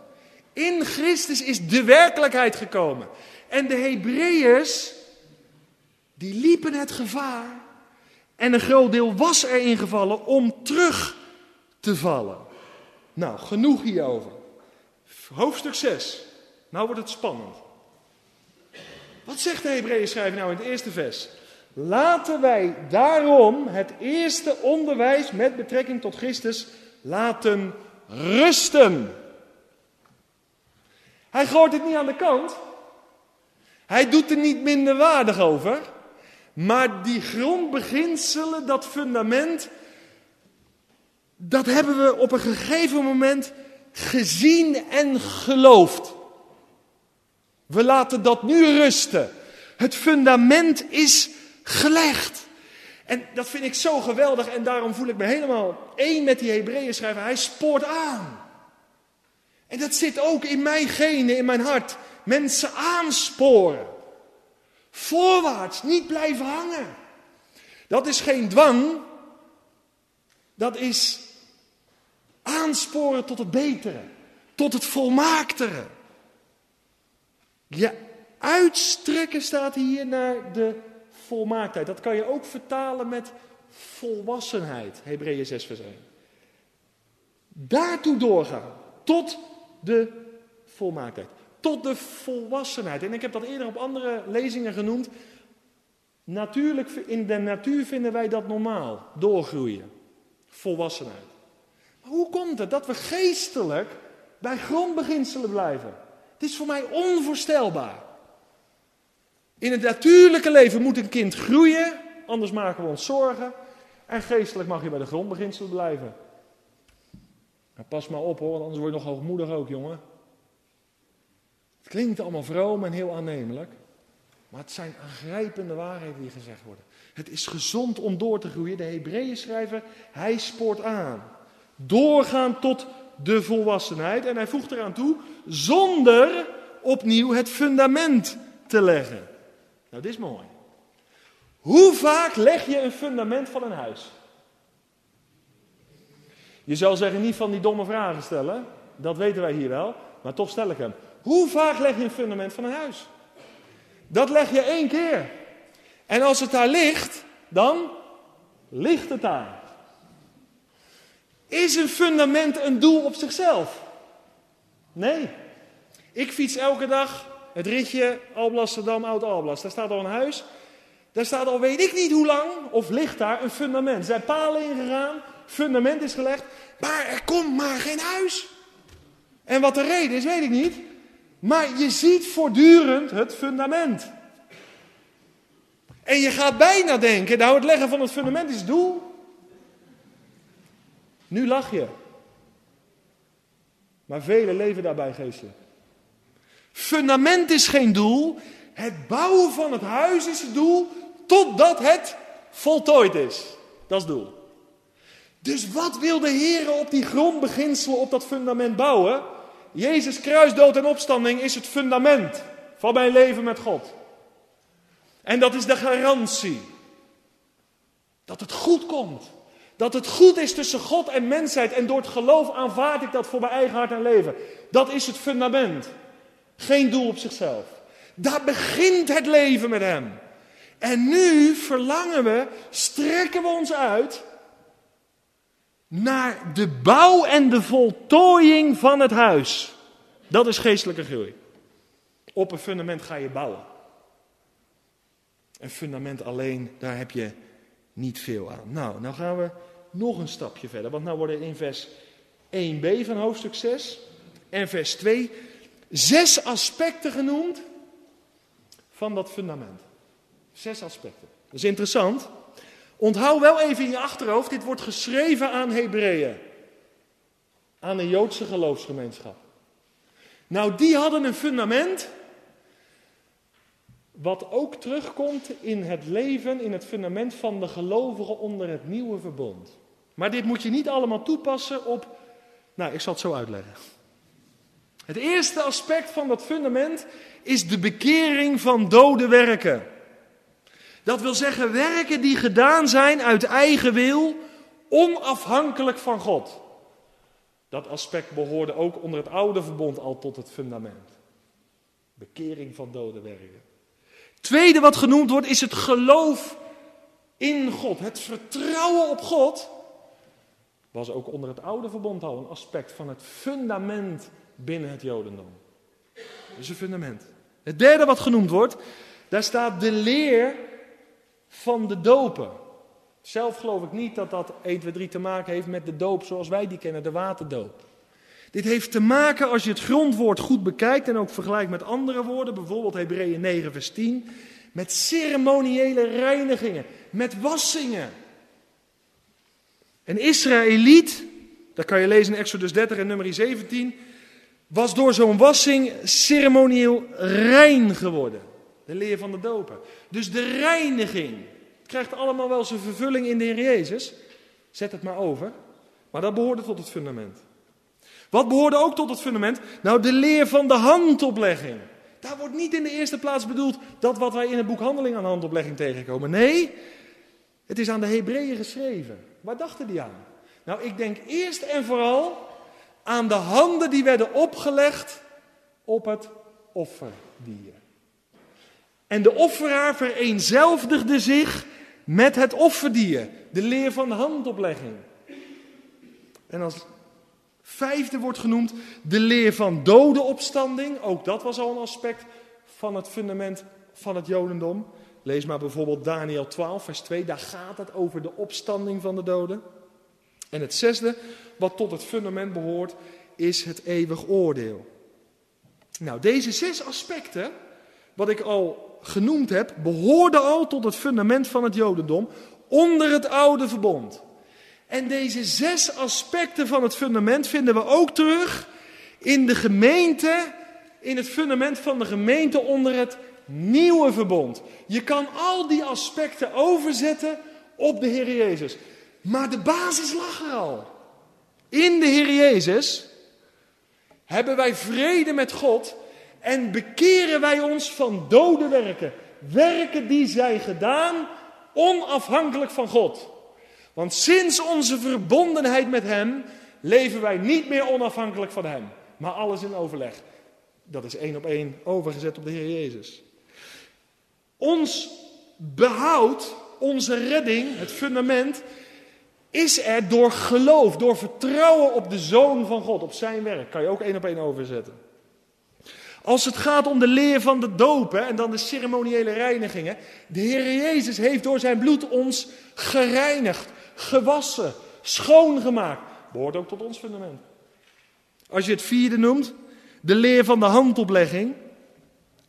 In Christus is de werkelijkheid gekomen. En de Hebreeërs, die liepen het gevaar. En een groot deel was erin gevallen om terug te vallen. Nou, genoeg hierover. Hoofdstuk 6. Nou wordt het spannend. Wat zegt de Hebreeën schrijver nou in het eerste vers? Laten wij daarom het eerste onderwijs met betrekking tot Christus laten rusten. Hij gooit het niet aan de kant. Hij doet er niet minder waardig over. Maar die grondbeginselen, dat fundament, dat hebben we op een gegeven moment gezien en geloofd. We laten dat nu rusten. Het fundament is gelegd. En dat vind ik zo geweldig en daarom voel ik me helemaal één met die Hebreeën schrijver. Hij spoort aan. En dat zit ook in mijn genen, in mijn hart. Mensen aansporen. Voorwaarts, niet blijven hangen. Dat is geen dwang. Dat is aansporen tot het betere. Tot het volmaaktere. Je uitstrekken staat hier naar de volmaaktheid. Dat kan je ook vertalen met volwassenheid. Hebreeën 6 vers 1. Daartoe doorgaan. Tot de volmaaktheid. Tot de volwassenheid. En ik heb dat eerder op andere lezingen genoemd. Natuurlijk, in de natuur vinden wij dat normaal. Doorgroeien. Volwassenheid. Maar hoe komt het dat we geestelijk bij grondbeginselen blijven? Het is voor mij onvoorstelbaar. In het natuurlijke leven moet een kind groeien, anders maken we ons zorgen. En geestelijk mag je bij de grondbeginselen blijven. Nou, pas maar op hoor, anders word je nog hoogmoedig ook, jongen. Klinkt allemaal vroom en heel aannemelijk. Maar het zijn aangrijpende waarheden die gezegd worden. Het is gezond om door te groeien. De Hebreeën schrijver, hij spoort aan. Doorgaan tot de volwassenheid. En hij voegt eraan toe, zonder opnieuw het fundament te leggen. Nou, dit is mooi. Hoe vaak leg je een fundament van een huis? Je zal zeggen, niet van die domme vragen stellen. Dat weten wij hier wel. Maar toch stel ik hem. Hoe vaak leg je een fundament van een huis? Dat leg je één keer. En als het daar ligt, dan ligt het daar. Is een fundament een doel op zichzelf? Nee. Ik fiets elke dag het ritje Alblasserdam, Oud-Alblas. Daar staat al een huis. Daar staat al weet ik niet hoe lang, of ligt daar een fundament. Er zijn palen ingegaan, fundament is gelegd, maar er komt maar geen huis. En wat de reden is, weet ik niet. Maar je ziet voortdurend het fundament. En je gaat bijna denken, nou het leggen van het fundament is doel. Nu lach je. Maar velen leven daarbij geestelijk. Fundament is geen doel. Het bouwen van het huis is het doel totdat het voltooid is. Dat is het doel. Dus wat wil de Heer op die grondbeginselen, op dat fundament bouwen? Jezus kruisdood en opstanding is het fundament van mijn leven met God. En dat is de garantie. Dat het goed komt. Dat het goed is tussen God en mensheid. En door het geloof aanvaard ik dat voor mijn eigen hart en leven. Dat is het fundament. Geen doel op zichzelf. Daar begint het leven met Hem. En nu verlangen we, strekken we ons uit naar de bouw en de voltooiing van het huis. Dat is geestelijke groei. Op een fundament ga je bouwen. Een fundament alleen, daar heb je niet veel aan. Nou, nou gaan we nog een stapje verder. Want nou worden in vers 1b van hoofdstuk 6 en vers 2 zes aspecten genoemd van dat fundament. Zes aspecten. Dat is interessant. Onthoud wel even in je achterhoofd, dit wordt geschreven aan Hebreeën. Aan een Joodse geloofsgemeenschap. Nou, die hadden een fundament. Wat ook terugkomt in het leven, in het fundament van de gelovigen onder het nieuwe verbond. Maar dit moet je niet allemaal toepassen op. Nou, ik zal het zo uitleggen. Het eerste aspect van dat fundament is de bekering van dode werken. Dat wil zeggen werken die gedaan zijn uit eigen wil, onafhankelijk van God. Dat aspect behoorde ook onder het oude verbond al tot het fundament. Bekering van dode werken. Tweede wat genoemd wordt is het geloof in God. Het vertrouwen op God was ook onder het oude verbond al een aspect van het fundament binnen het Jodendom. Dus een fundament. Het derde wat genoemd wordt, daar staat de leer van de dopen. Zelf geloof ik niet dat dat 1, 2, 3 te maken heeft met de doop zoals wij die kennen, de waterdoop. Dit heeft te maken, als je het grondwoord goed bekijkt en ook vergelijkt met andere woorden, bijvoorbeeld Hebreeën 9, vers 10, met ceremoniële reinigingen, met wassingen. Een Israëliet, dat kan je lezen in Exodus 30 en nummer 17, was door zo'n wassing ceremonieel rein geworden. De leer van de dopen. Dus de reiniging krijgt allemaal wel zijn vervulling in de Heer Jezus. Zet het maar over. Maar dat behoorde tot het fundament. Wat behoorde ook tot het fundament? Nou, de leer van de handoplegging. Daar wordt niet in de eerste plaats bedoeld dat wat wij in het boek Handeling aan handoplegging tegenkomen. Nee, het is aan de Hebreeën geschreven. Waar dachten die aan? Nou, ik denk eerst en vooral aan de handen die werden opgelegd op het offerdier. En de offeraar vereenzelvigde zich met het offerdier, de leer van handoplegging. En als vijfde wordt genoemd de leer van dodenopstanding. Ook dat was al een aspect van het fundament van het Jodendom. Lees maar bijvoorbeeld Daniel 12, vers 2. Daar gaat het over de opstanding van de doden. En het zesde, wat tot het fundament behoort, is het eeuwig oordeel. Nou, deze zes aspecten, wat ik al genoemd heb, behoorden al tot het fundament van het Jodendom onder het oude verbond. En deze zes aspecten van het fundament vinden we ook terug in de gemeente, in het fundament van de gemeente onder het nieuwe verbond. Je kan al die aspecten overzetten op de Heer Jezus. Maar de basis lag er al. In de Heer Jezus hebben wij vrede met God en bekeren wij ons van dode werken. Werken die zijn gedaan onafhankelijk van God. Want sinds onze verbondenheid met Hem leven wij niet meer onafhankelijk van Hem, maar alles in overleg. Dat is één op één overgezet op de Heer Jezus. Ons behoud, onze redding, het fundament, is er door geloof, door vertrouwen op de Zoon van God, op zijn werk. Kan je ook één op één overzetten. Als het gaat om de leer van de dopen en dan de ceremoniële reinigingen. De Heer Jezus heeft door zijn bloed ons gereinigd, gewassen, schoongemaakt. Behoort ook tot ons fundament. Als je het vierde noemt, de leer van de handoplegging.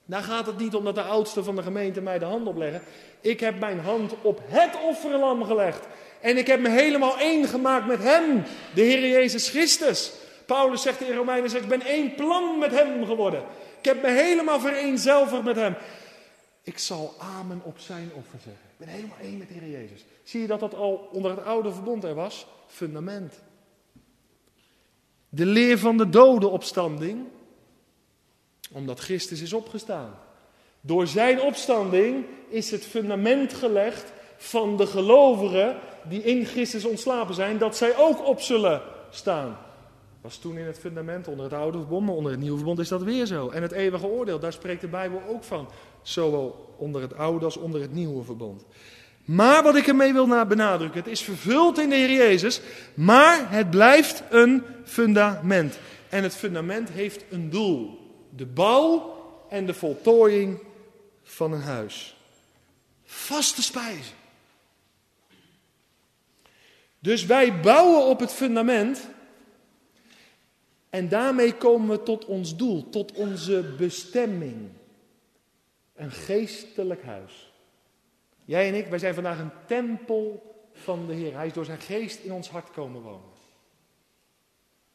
Dan gaat het niet om dat de oudste van de gemeente mij de hand opleggen. Ik heb mijn hand op het offerlam gelegd. En ik heb me helemaal één gemaakt met Hem, de Heer Jezus Christus. Paulus zegt in Romeinen 6, ik ben één plan met Hem geworden. Ik heb me helemaal vereenzelvigd met Hem. Ik zal amen op zijn offer zeggen. Ik ben helemaal één met de Heer Jezus. Zie je dat dat al onder het oude verbond er was? Fundament. De leer van de dodenopstanding. Omdat Christus is opgestaan. Door zijn opstanding is het fundament gelegd van de gelovigen die in Christus ontslapen zijn, dat zij ook op zullen staan. Was toen in het fundament onder het oude verbond, maar onder het nieuwe verbond is dat weer zo. En het eeuwige oordeel, daar spreekt de Bijbel ook van. Zowel onder het oude als onder het nieuwe verbond. Maar wat ik ermee wil benadrukken, het is vervuld in de Heer Jezus, maar het blijft een fundament. En het fundament heeft een doel. De bouw en de voltooiing van een huis. Vaste spijzen. Dus wij bouwen op het fundament. En daarmee komen we tot ons doel, tot onze bestemming. Een geestelijk huis. Jij en ik, wij zijn vandaag een tempel van de Heer. Hij is door zijn geest in ons hart komen wonen.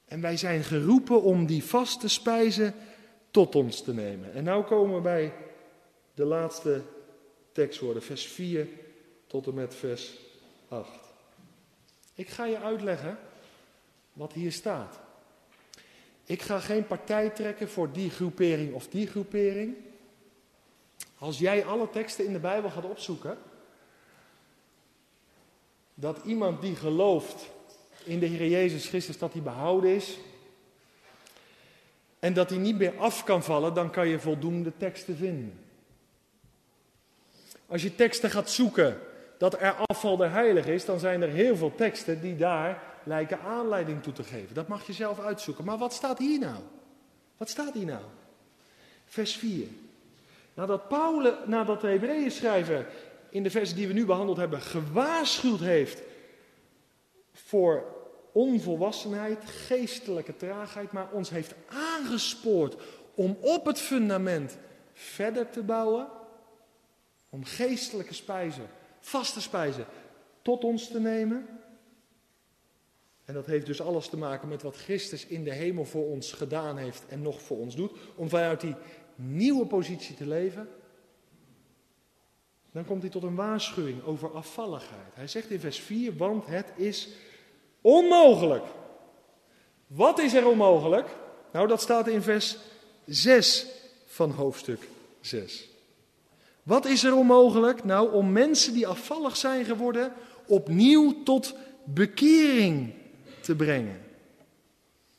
En wij zijn geroepen om die vaste spijzen tot ons te nemen. En nu komen we bij de laatste tekstwoorden, vers 4 tot en met vers 8. Ik ga je uitleggen wat hier staat. Ik ga geen partij trekken voor die groepering of die groepering. Als jij alle teksten in de Bijbel gaat opzoeken, dat iemand die gelooft in de Heer Jezus Christus, dat hij behouden is, en dat hij niet meer af kan vallen, dan kan je voldoende teksten vinden. Als je teksten gaat zoeken dat er afval der heilig is, dan zijn er heel veel teksten die daar lijken aanleiding toe te geven. Dat mag je zelf uitzoeken. Maar wat staat hier nou? Wat staat hier nou? Vers 4. Nadat, Paulus, nadat de Hebreeën schrijver in de versen die we nu behandeld hebben gewaarschuwd heeft voor onvolwassenheid, geestelijke traagheid, maar ons heeft aangespoord om op het fundament verder te bouwen, om geestelijke spijzen, vaste spijzen, tot ons te nemen. En dat heeft dus alles te maken met wat Christus in de hemel voor ons gedaan heeft en nog voor ons doet, om vanuit die nieuwe positie te leven. Dan komt hij tot een waarschuwing over afvalligheid. Hij zegt in vers 4, want het is onmogelijk. Wat is er onmogelijk? Nou, dat staat in vers 6 van hoofdstuk 6. Wat is er onmogelijk? Nou, om mensen die afvallig zijn geworden opnieuw tot bekering te brengen.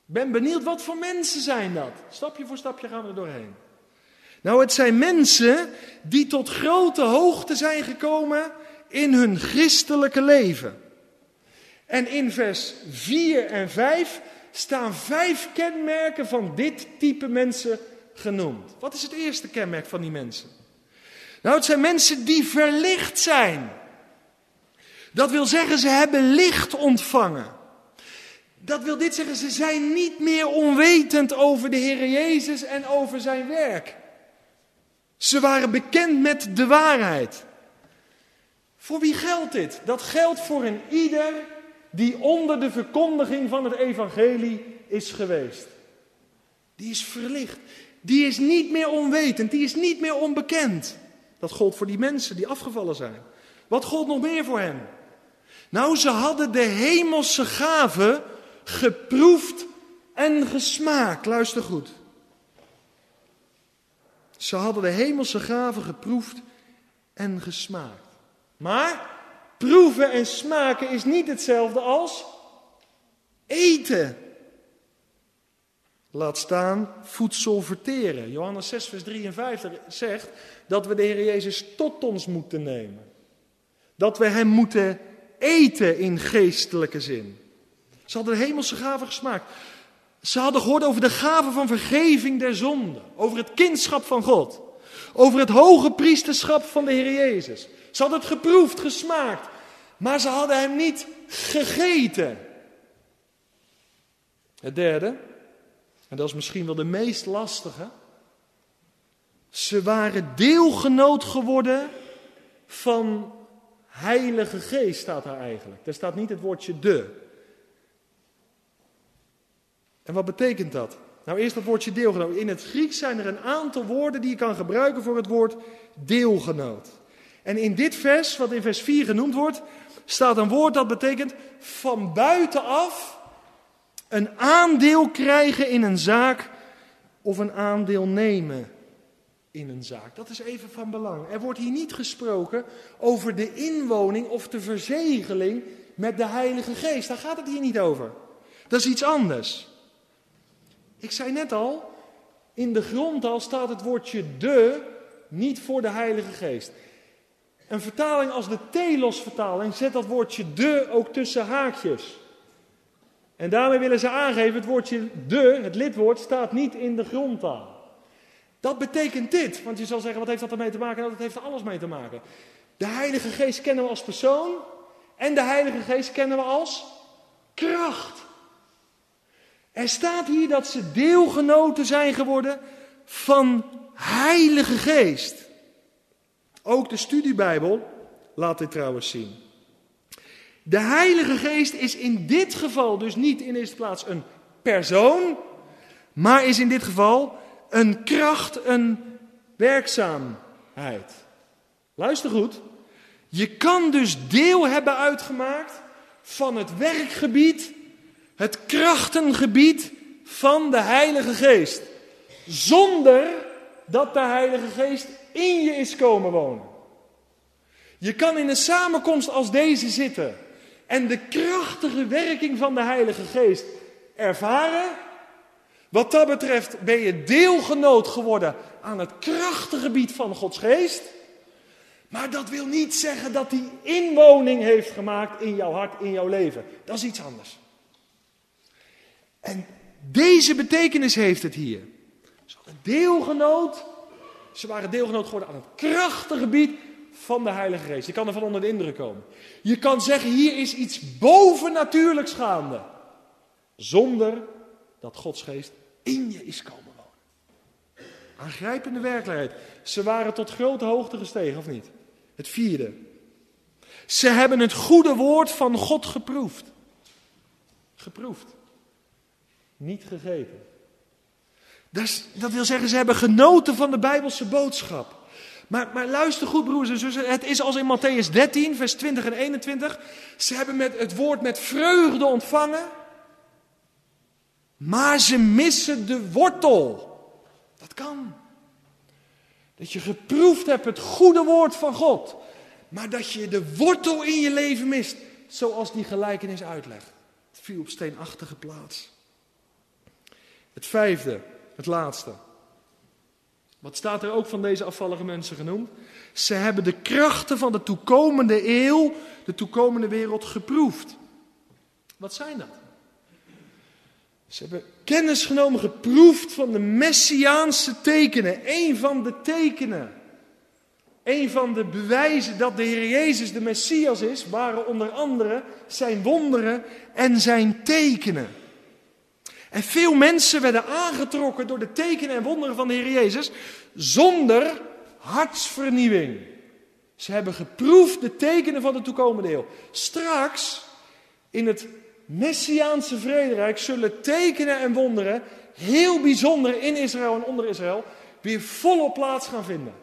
Ben benieuwd wat voor mensen zijn dat? Stapje voor stapje gaan we er doorheen. Nou, het zijn mensen die tot grote hoogte zijn gekomen in hun christelijke leven. En in vers 4 en 5 staan vijf kenmerken van dit type mensen genoemd. Wat is het eerste kenmerk van die mensen? Nou, het zijn mensen die verlicht zijn. Dat wil zeggen, ze hebben licht ontvangen. Dat wil dit zeggen, ze zijn niet meer onwetend over de Heer Jezus en over zijn werk. Ze waren bekend met de waarheid. Voor wie geldt dit? Dat geldt voor een ieder die onder de verkondiging van het evangelie is geweest. Die is verlicht. Die is niet meer onwetend. Die is niet meer onbekend. Dat gold voor die mensen die afgevallen zijn. Wat gold nog meer voor hen? Nou, ze hadden de hemelse gave geproefd en gesmaakt. Luister goed. Ze hadden de hemelse gave geproefd en gesmaakt. Maar proeven en smaken is niet hetzelfde als eten. Laat staan voedsel verteren. Johannes 6, vers 53 zegt dat we de Heer Jezus tot ons moeten nemen. Dat we Hem moeten eten in geestelijke zin. Ze hadden de hemelse gave gesmaakt. Ze hadden gehoord over de gave van vergeving der zonden. Over het kindschap van God. Over het hoge priesterschap van de Heer Jezus. Ze hadden het geproefd, gesmaakt. Maar ze hadden hem niet gegeten. Het derde, en dat is misschien wel de meest lastige. Ze waren deelgenoot geworden van Heilige Geest, staat daar eigenlijk. Er staat niet het woordje de. En wat betekent dat? Nou, eerst dat woordje deelgenoot. In het Grieks zijn er een aantal woorden die je kan gebruiken voor het woord deelgenoot. En in dit vers, wat in vers 4 genoemd wordt, staat een woord dat betekent van buitenaf een aandeel krijgen in een zaak of een aandeel nemen in een zaak. Dat is even van belang. Er wordt hier niet gesproken over de inwoning of de verzegeling met de Heilige Geest. Daar gaat het hier niet over. Dat is iets anders. Ik zei net al, in de grondtaal staat het woordje de niet voor de Heilige Geest. Een vertaling als de Telos-vertaling zet dat woordje de ook tussen haakjes. En daarmee willen ze aangeven, het woordje de, het lidwoord, staat niet in de grondtaal. Dat betekent dit, want je zal zeggen, wat heeft dat ermee te maken? Nou, dat heeft er alles mee te maken. De Heilige Geest kennen we als persoon en de Heilige Geest kennen we als kracht. Er staat hier dat ze deelgenoten zijn geworden van Heilige Geest. Ook de studiebijbel laat dit trouwens zien. De Heilige Geest is in dit geval dus niet in eerste plaats een persoon, maar is in dit geval een kracht, een werkzaamheid. Luister goed. Je kan dus deel hebben uitgemaakt van het werkgebied, het krachtengebied van de Heilige Geest. Zonder dat de Heilige Geest in je is komen wonen. Je kan in een samenkomst als deze zitten en de krachtige werking van de Heilige Geest ervaren. Wat dat betreft ben je deelgenoot geworden aan het krachtige gebied van Gods Geest. Maar dat wil niet zeggen dat hij inwoning heeft gemaakt in jouw hart, in jouw leven. Dat is iets anders. En deze betekenis heeft het hier. Ze hadden deelgenoot, ze waren deelgenoot geworden aan het krachtige gebied van de Heilige Geest. Je kan ervan onder de indruk komen. Je kan zeggen, hier is iets bovennatuurlijks gaande. Zonder dat Gods Geest in je is komen wonen. Aangrijpende werkelijkheid. Ze waren tot grote hoogte gestegen, of niet? Het vierde. Ze hebben het goede woord van God geproefd. Geproefd. Niet gegeten. Dat, dat wil zeggen, ze hebben genoten van de Bijbelse boodschap. Maar, maar luister goed, broers en zussen. Het is als in Matthäus 13, vers 20 en 21. Ze hebben met het woord met vreugde ontvangen. Maar ze missen de wortel. Dat kan. Dat je geproefd hebt het goede woord van God. Maar dat je de wortel in je leven mist. Zoals die gelijkenis uitlegt. Het viel op steenachtige plaats. Het vijfde, het laatste. Wat staat er ook van deze afvallige mensen genoemd? Ze hebben de krachten van de toekomende eeuw, de toekomende wereld geproefd. Wat zijn dat? Ze hebben kennis genomen, geproefd van de messiaanse tekenen. Een van de tekenen, een van de bewijzen dat de Heer Jezus de Messias is, waren onder andere zijn wonderen en zijn tekenen. En veel mensen werden aangetrokken door de tekenen en wonderen van de Heer Jezus zonder hartsvernieuwing. Ze hebben geproefd de tekenen van de toekomende eeuw. Straks, in het Messiaanse vrederijk, zullen tekenen en wonderen heel bijzonder in Israël en onder Israël weer volop plaats gaan vinden.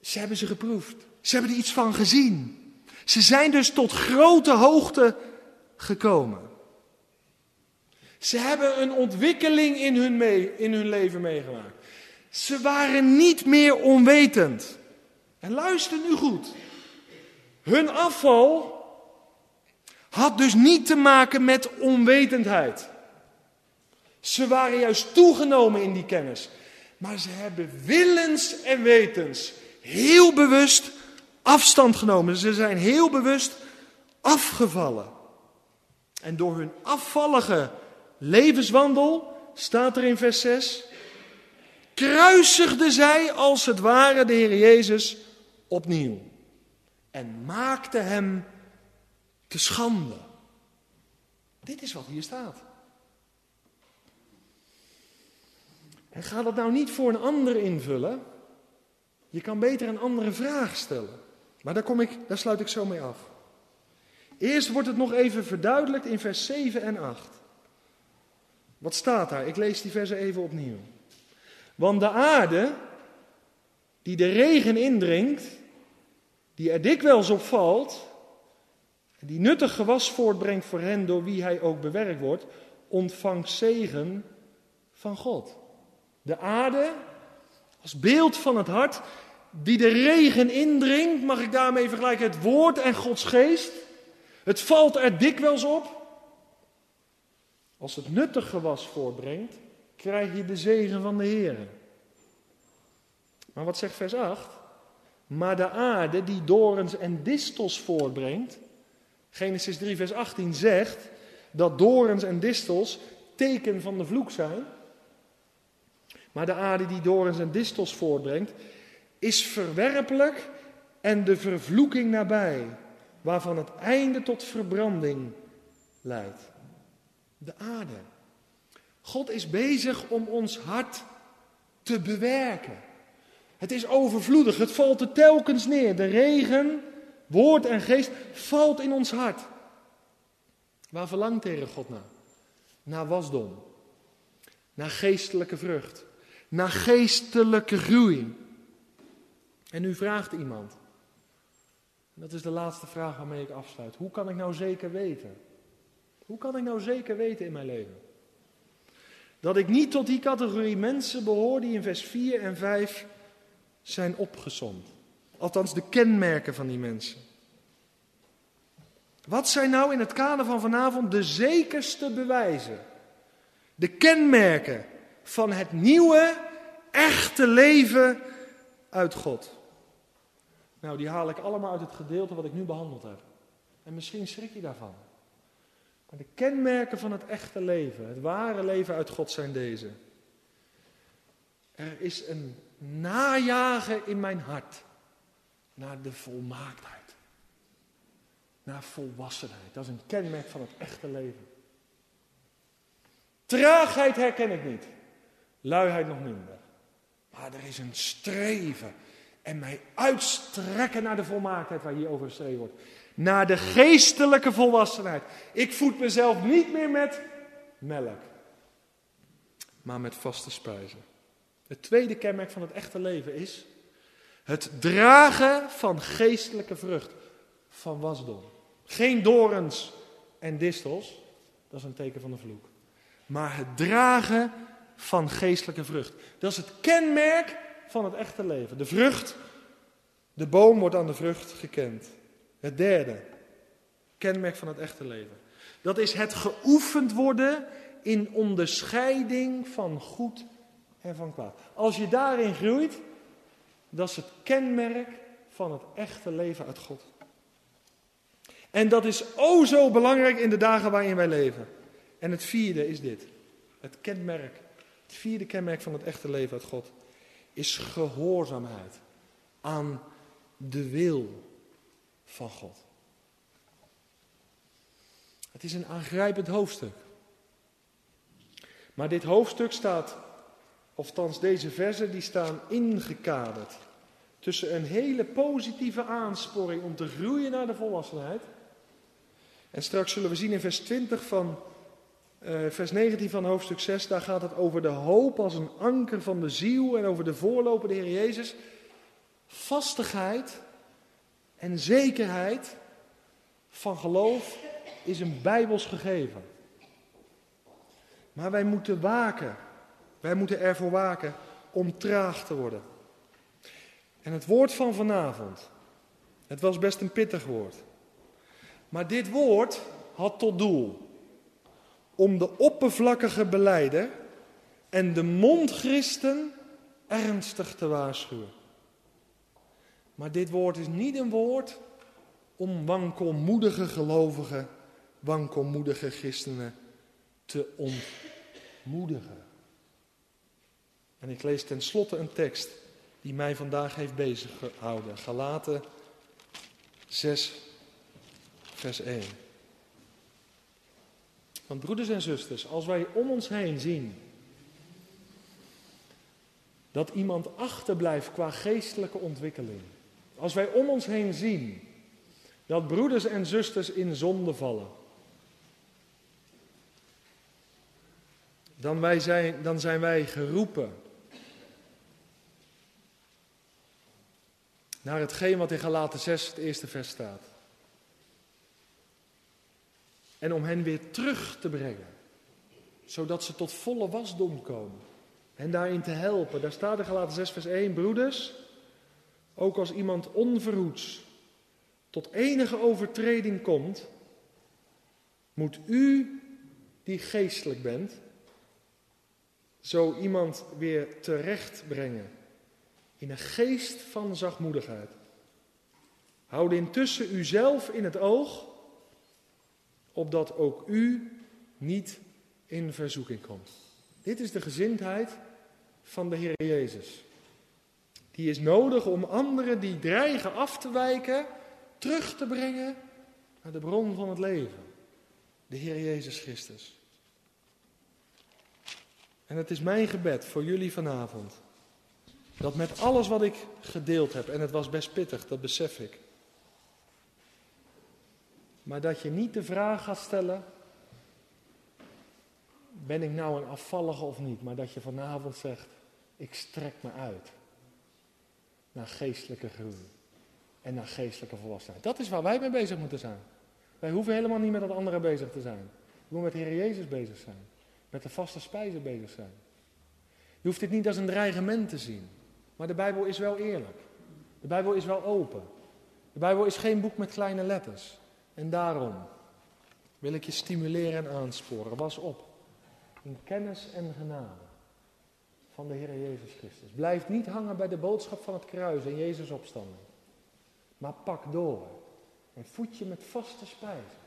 Ze hebben ze geproefd. Ze hebben er iets van gezien. Ze zijn dus tot grote hoogte gekomen. Ze hebben een ontwikkeling in hun, mee, in hun leven meegemaakt. Ze waren niet meer onwetend. En luister nu goed. Hun afval had dus niet te maken met onwetendheid. Ze waren juist toegenomen in die kennis. Maar ze hebben willens en wetens heel bewust afstand genomen. Ze zijn heel bewust afgevallen. En door hun afvallige levenswandel, staat er in vers 6, kruisigde zij als het ware de Heer Jezus opnieuw en maakte hem te schande. Dit is wat hier staat. En ga dat nou niet voor een ander invullen. Je kan beter een andere vraag stellen. Maar daar, kom ik, daar sluit ik zo mee af. Eerst wordt het nog even verduidelijkt in vers 7 en 8. Wat staat daar? Ik lees die versen even opnieuw. Want de aarde, die de regen indringt, die er dikwijls op valt, die nuttig gewas voortbrengt voor hen door wie hij ook bewerkt wordt, ontvangt zegen van God. De aarde Als beeld van het hart die de regen indringt, mag ik daarmee vergelijken het woord en Gods geest. Het valt er dikwijls op. Als het nuttig gewas voortbrengt, krijg je de zegen van de Heer. Maar wat zegt vers 8? Maar de aarde die dorens en distels voortbrengt, Genesis 3 vers 18 zegt dat dorens en distels teken van de vloek zijn. Maar de aarde die dorens en distels voortbrengt, is verwerpelijk en de vervloeking nabij, waarvan het einde tot verbranding leidt. De aarde. God is bezig om ons hart te bewerken. Het is overvloedig, het valt er telkens neer. De regen, woord en geest valt in ons hart. Waar verlangt tegen God naar? Naar wasdom, naar geestelijke vrucht, naar geestelijke groei. En nu vraagt iemand, dat is de laatste vraag waarmee ik afsluit, hoe kan ik nou zeker weten? Hoe kan ik nou zeker weten in mijn leven? Dat ik niet tot die categorie mensen behoor die in vers 4 en 5 zijn opgezond. Althans, de kenmerken van die mensen. Wat zijn nou in het kader van vanavond de zekerste bewijzen? De kenmerken van het nieuwe, echte leven uit God. Nou, die haal ik allemaal uit het gedeelte wat ik nu behandeld heb. En misschien schrik je daarvan. De kenmerken van het echte leven, het ware leven uit God zijn deze. Er is een najagen in mijn hart naar de volmaaktheid. Naar volwassenheid. Dat is een kenmerk van het echte leven. Traagheid herken ik niet. Luiheid nog minder. Maar er is een streven. En mij uitstrekken naar de volmaaktheid waar hier over geschreven wordt. Naar de geestelijke volwassenheid. Ik voed mezelf niet meer met melk. Maar met vaste spijzen. Het tweede kenmerk van het echte leven is het dragen van geestelijke vrucht, van wasdom. Geen dorens en distels, dat is een teken van de vloek. Maar het dragen van geestelijke vrucht. Dat is het kenmerk van het echte leven. De vrucht, de boom wordt aan de vrucht gekend. Het derde kenmerk van het echte leven. Dat is het geoefend worden in onderscheiding van goed en van kwaad. Als je daarin groeit, dat is het kenmerk van het echte leven uit God. En dat is o zo belangrijk in de dagen waarin wij leven. En het vierde is dit. Het kenmerk, het vierde kenmerk van het echte leven uit God, is gehoorzaamheid aan de wil van God. Het is een aangrijpend hoofdstuk. Maar dit hoofdstuk staat of thans deze versen, die staan ingekaderd tussen een hele positieve aansporing om te groeien naar de volwassenheid. En straks zullen we zien in vers 20 van uh, vers 19 van hoofdstuk 6, daar gaat het over de hoop als een anker van de ziel en over de voorloper, de Heer Jezus. Vastigheid en zekerheid van geloof is een bijbels gegeven. Maar wij moeten waken wij moeten ervoor waken om traag te worden. En het woord van vanavond, het was best een pittig woord. Maar dit woord had tot doel om de oppervlakkige beleider en de mondchristen ernstig te waarschuwen. Maar dit woord is niet een woord om wankelmoedige gelovigen, wankelmoedige christenen te ontmoedigen. En ik lees tenslotte een tekst die mij vandaag heeft bezig gehouden. Galaten 6, vers 1. Want broeders en zusters, als wij om ons heen zien dat iemand achterblijft qua geestelijke ontwikkeling. Als wij om ons heen zien dat broeders en zusters in zonde vallen. Dan, wij zijn, dan zijn wij geroepen naar hetgeen wat in Galaten 6, het eerste vers staat. En om hen weer terug te brengen, zodat ze tot volle wasdom komen. En daarin te helpen. Daar staat in Galaten 6 vers 1, broeders, ook als iemand onverhoeds tot enige overtreding komt, moet u, die geestelijk bent, zo iemand weer terecht brengen in een geest van zachtmoedigheid. Houd intussen uzelf in het oog, opdat ook u niet in verzoeking komt. Dit is de gezindheid van de Heer Jezus. Die is nodig om anderen die dreigen af te wijken, terug te brengen naar de bron van het leven. De Heer Jezus Christus. En het is mijn gebed voor jullie vanavond. Dat met alles wat ik gedeeld heb, en het was best pittig, dat besef ik. Maar dat je niet de vraag gaat stellen: ben ik nou een afvallige of niet? Maar dat je vanavond zegt: ik strek me uit naar geestelijke groei en naar geestelijke volwassenheid. Dat is waar wij mee bezig moeten zijn. Wij hoeven helemaal niet met dat andere bezig te zijn. We moeten met de Heer Jezus bezig zijn. Met de vaste spijzen bezig zijn. Je hoeft dit niet als een dreigement te zien. Maar de Bijbel is wel eerlijk. De Bijbel is wel open. De Bijbel is geen boek met kleine letters. En daarom wil ik je stimuleren en aansporen. Was op. In kennis en genade van de Heer Jezus Christus. Blijf niet hangen bij de boodschap van het kruis en Jezus opstanding. Maar pak door. En voed je met vaste spijzen.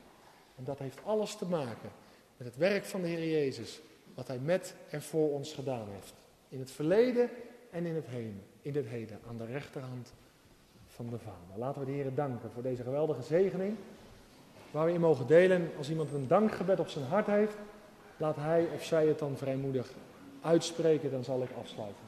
En dat heeft alles te maken met het werk van de Heer Jezus. Wat Hij met en voor ons gedaan heeft. In het verleden en in het heden. In het heden. Aan de rechterhand van de Vader. Laten we de Heer danken voor deze geweldige zegening. Waar we in mogen delen. Als iemand een dankgebed op zijn hart heeft. Laat hij of zij het dan vrijmoedig uitspreken. Dan zal ik afsluiten.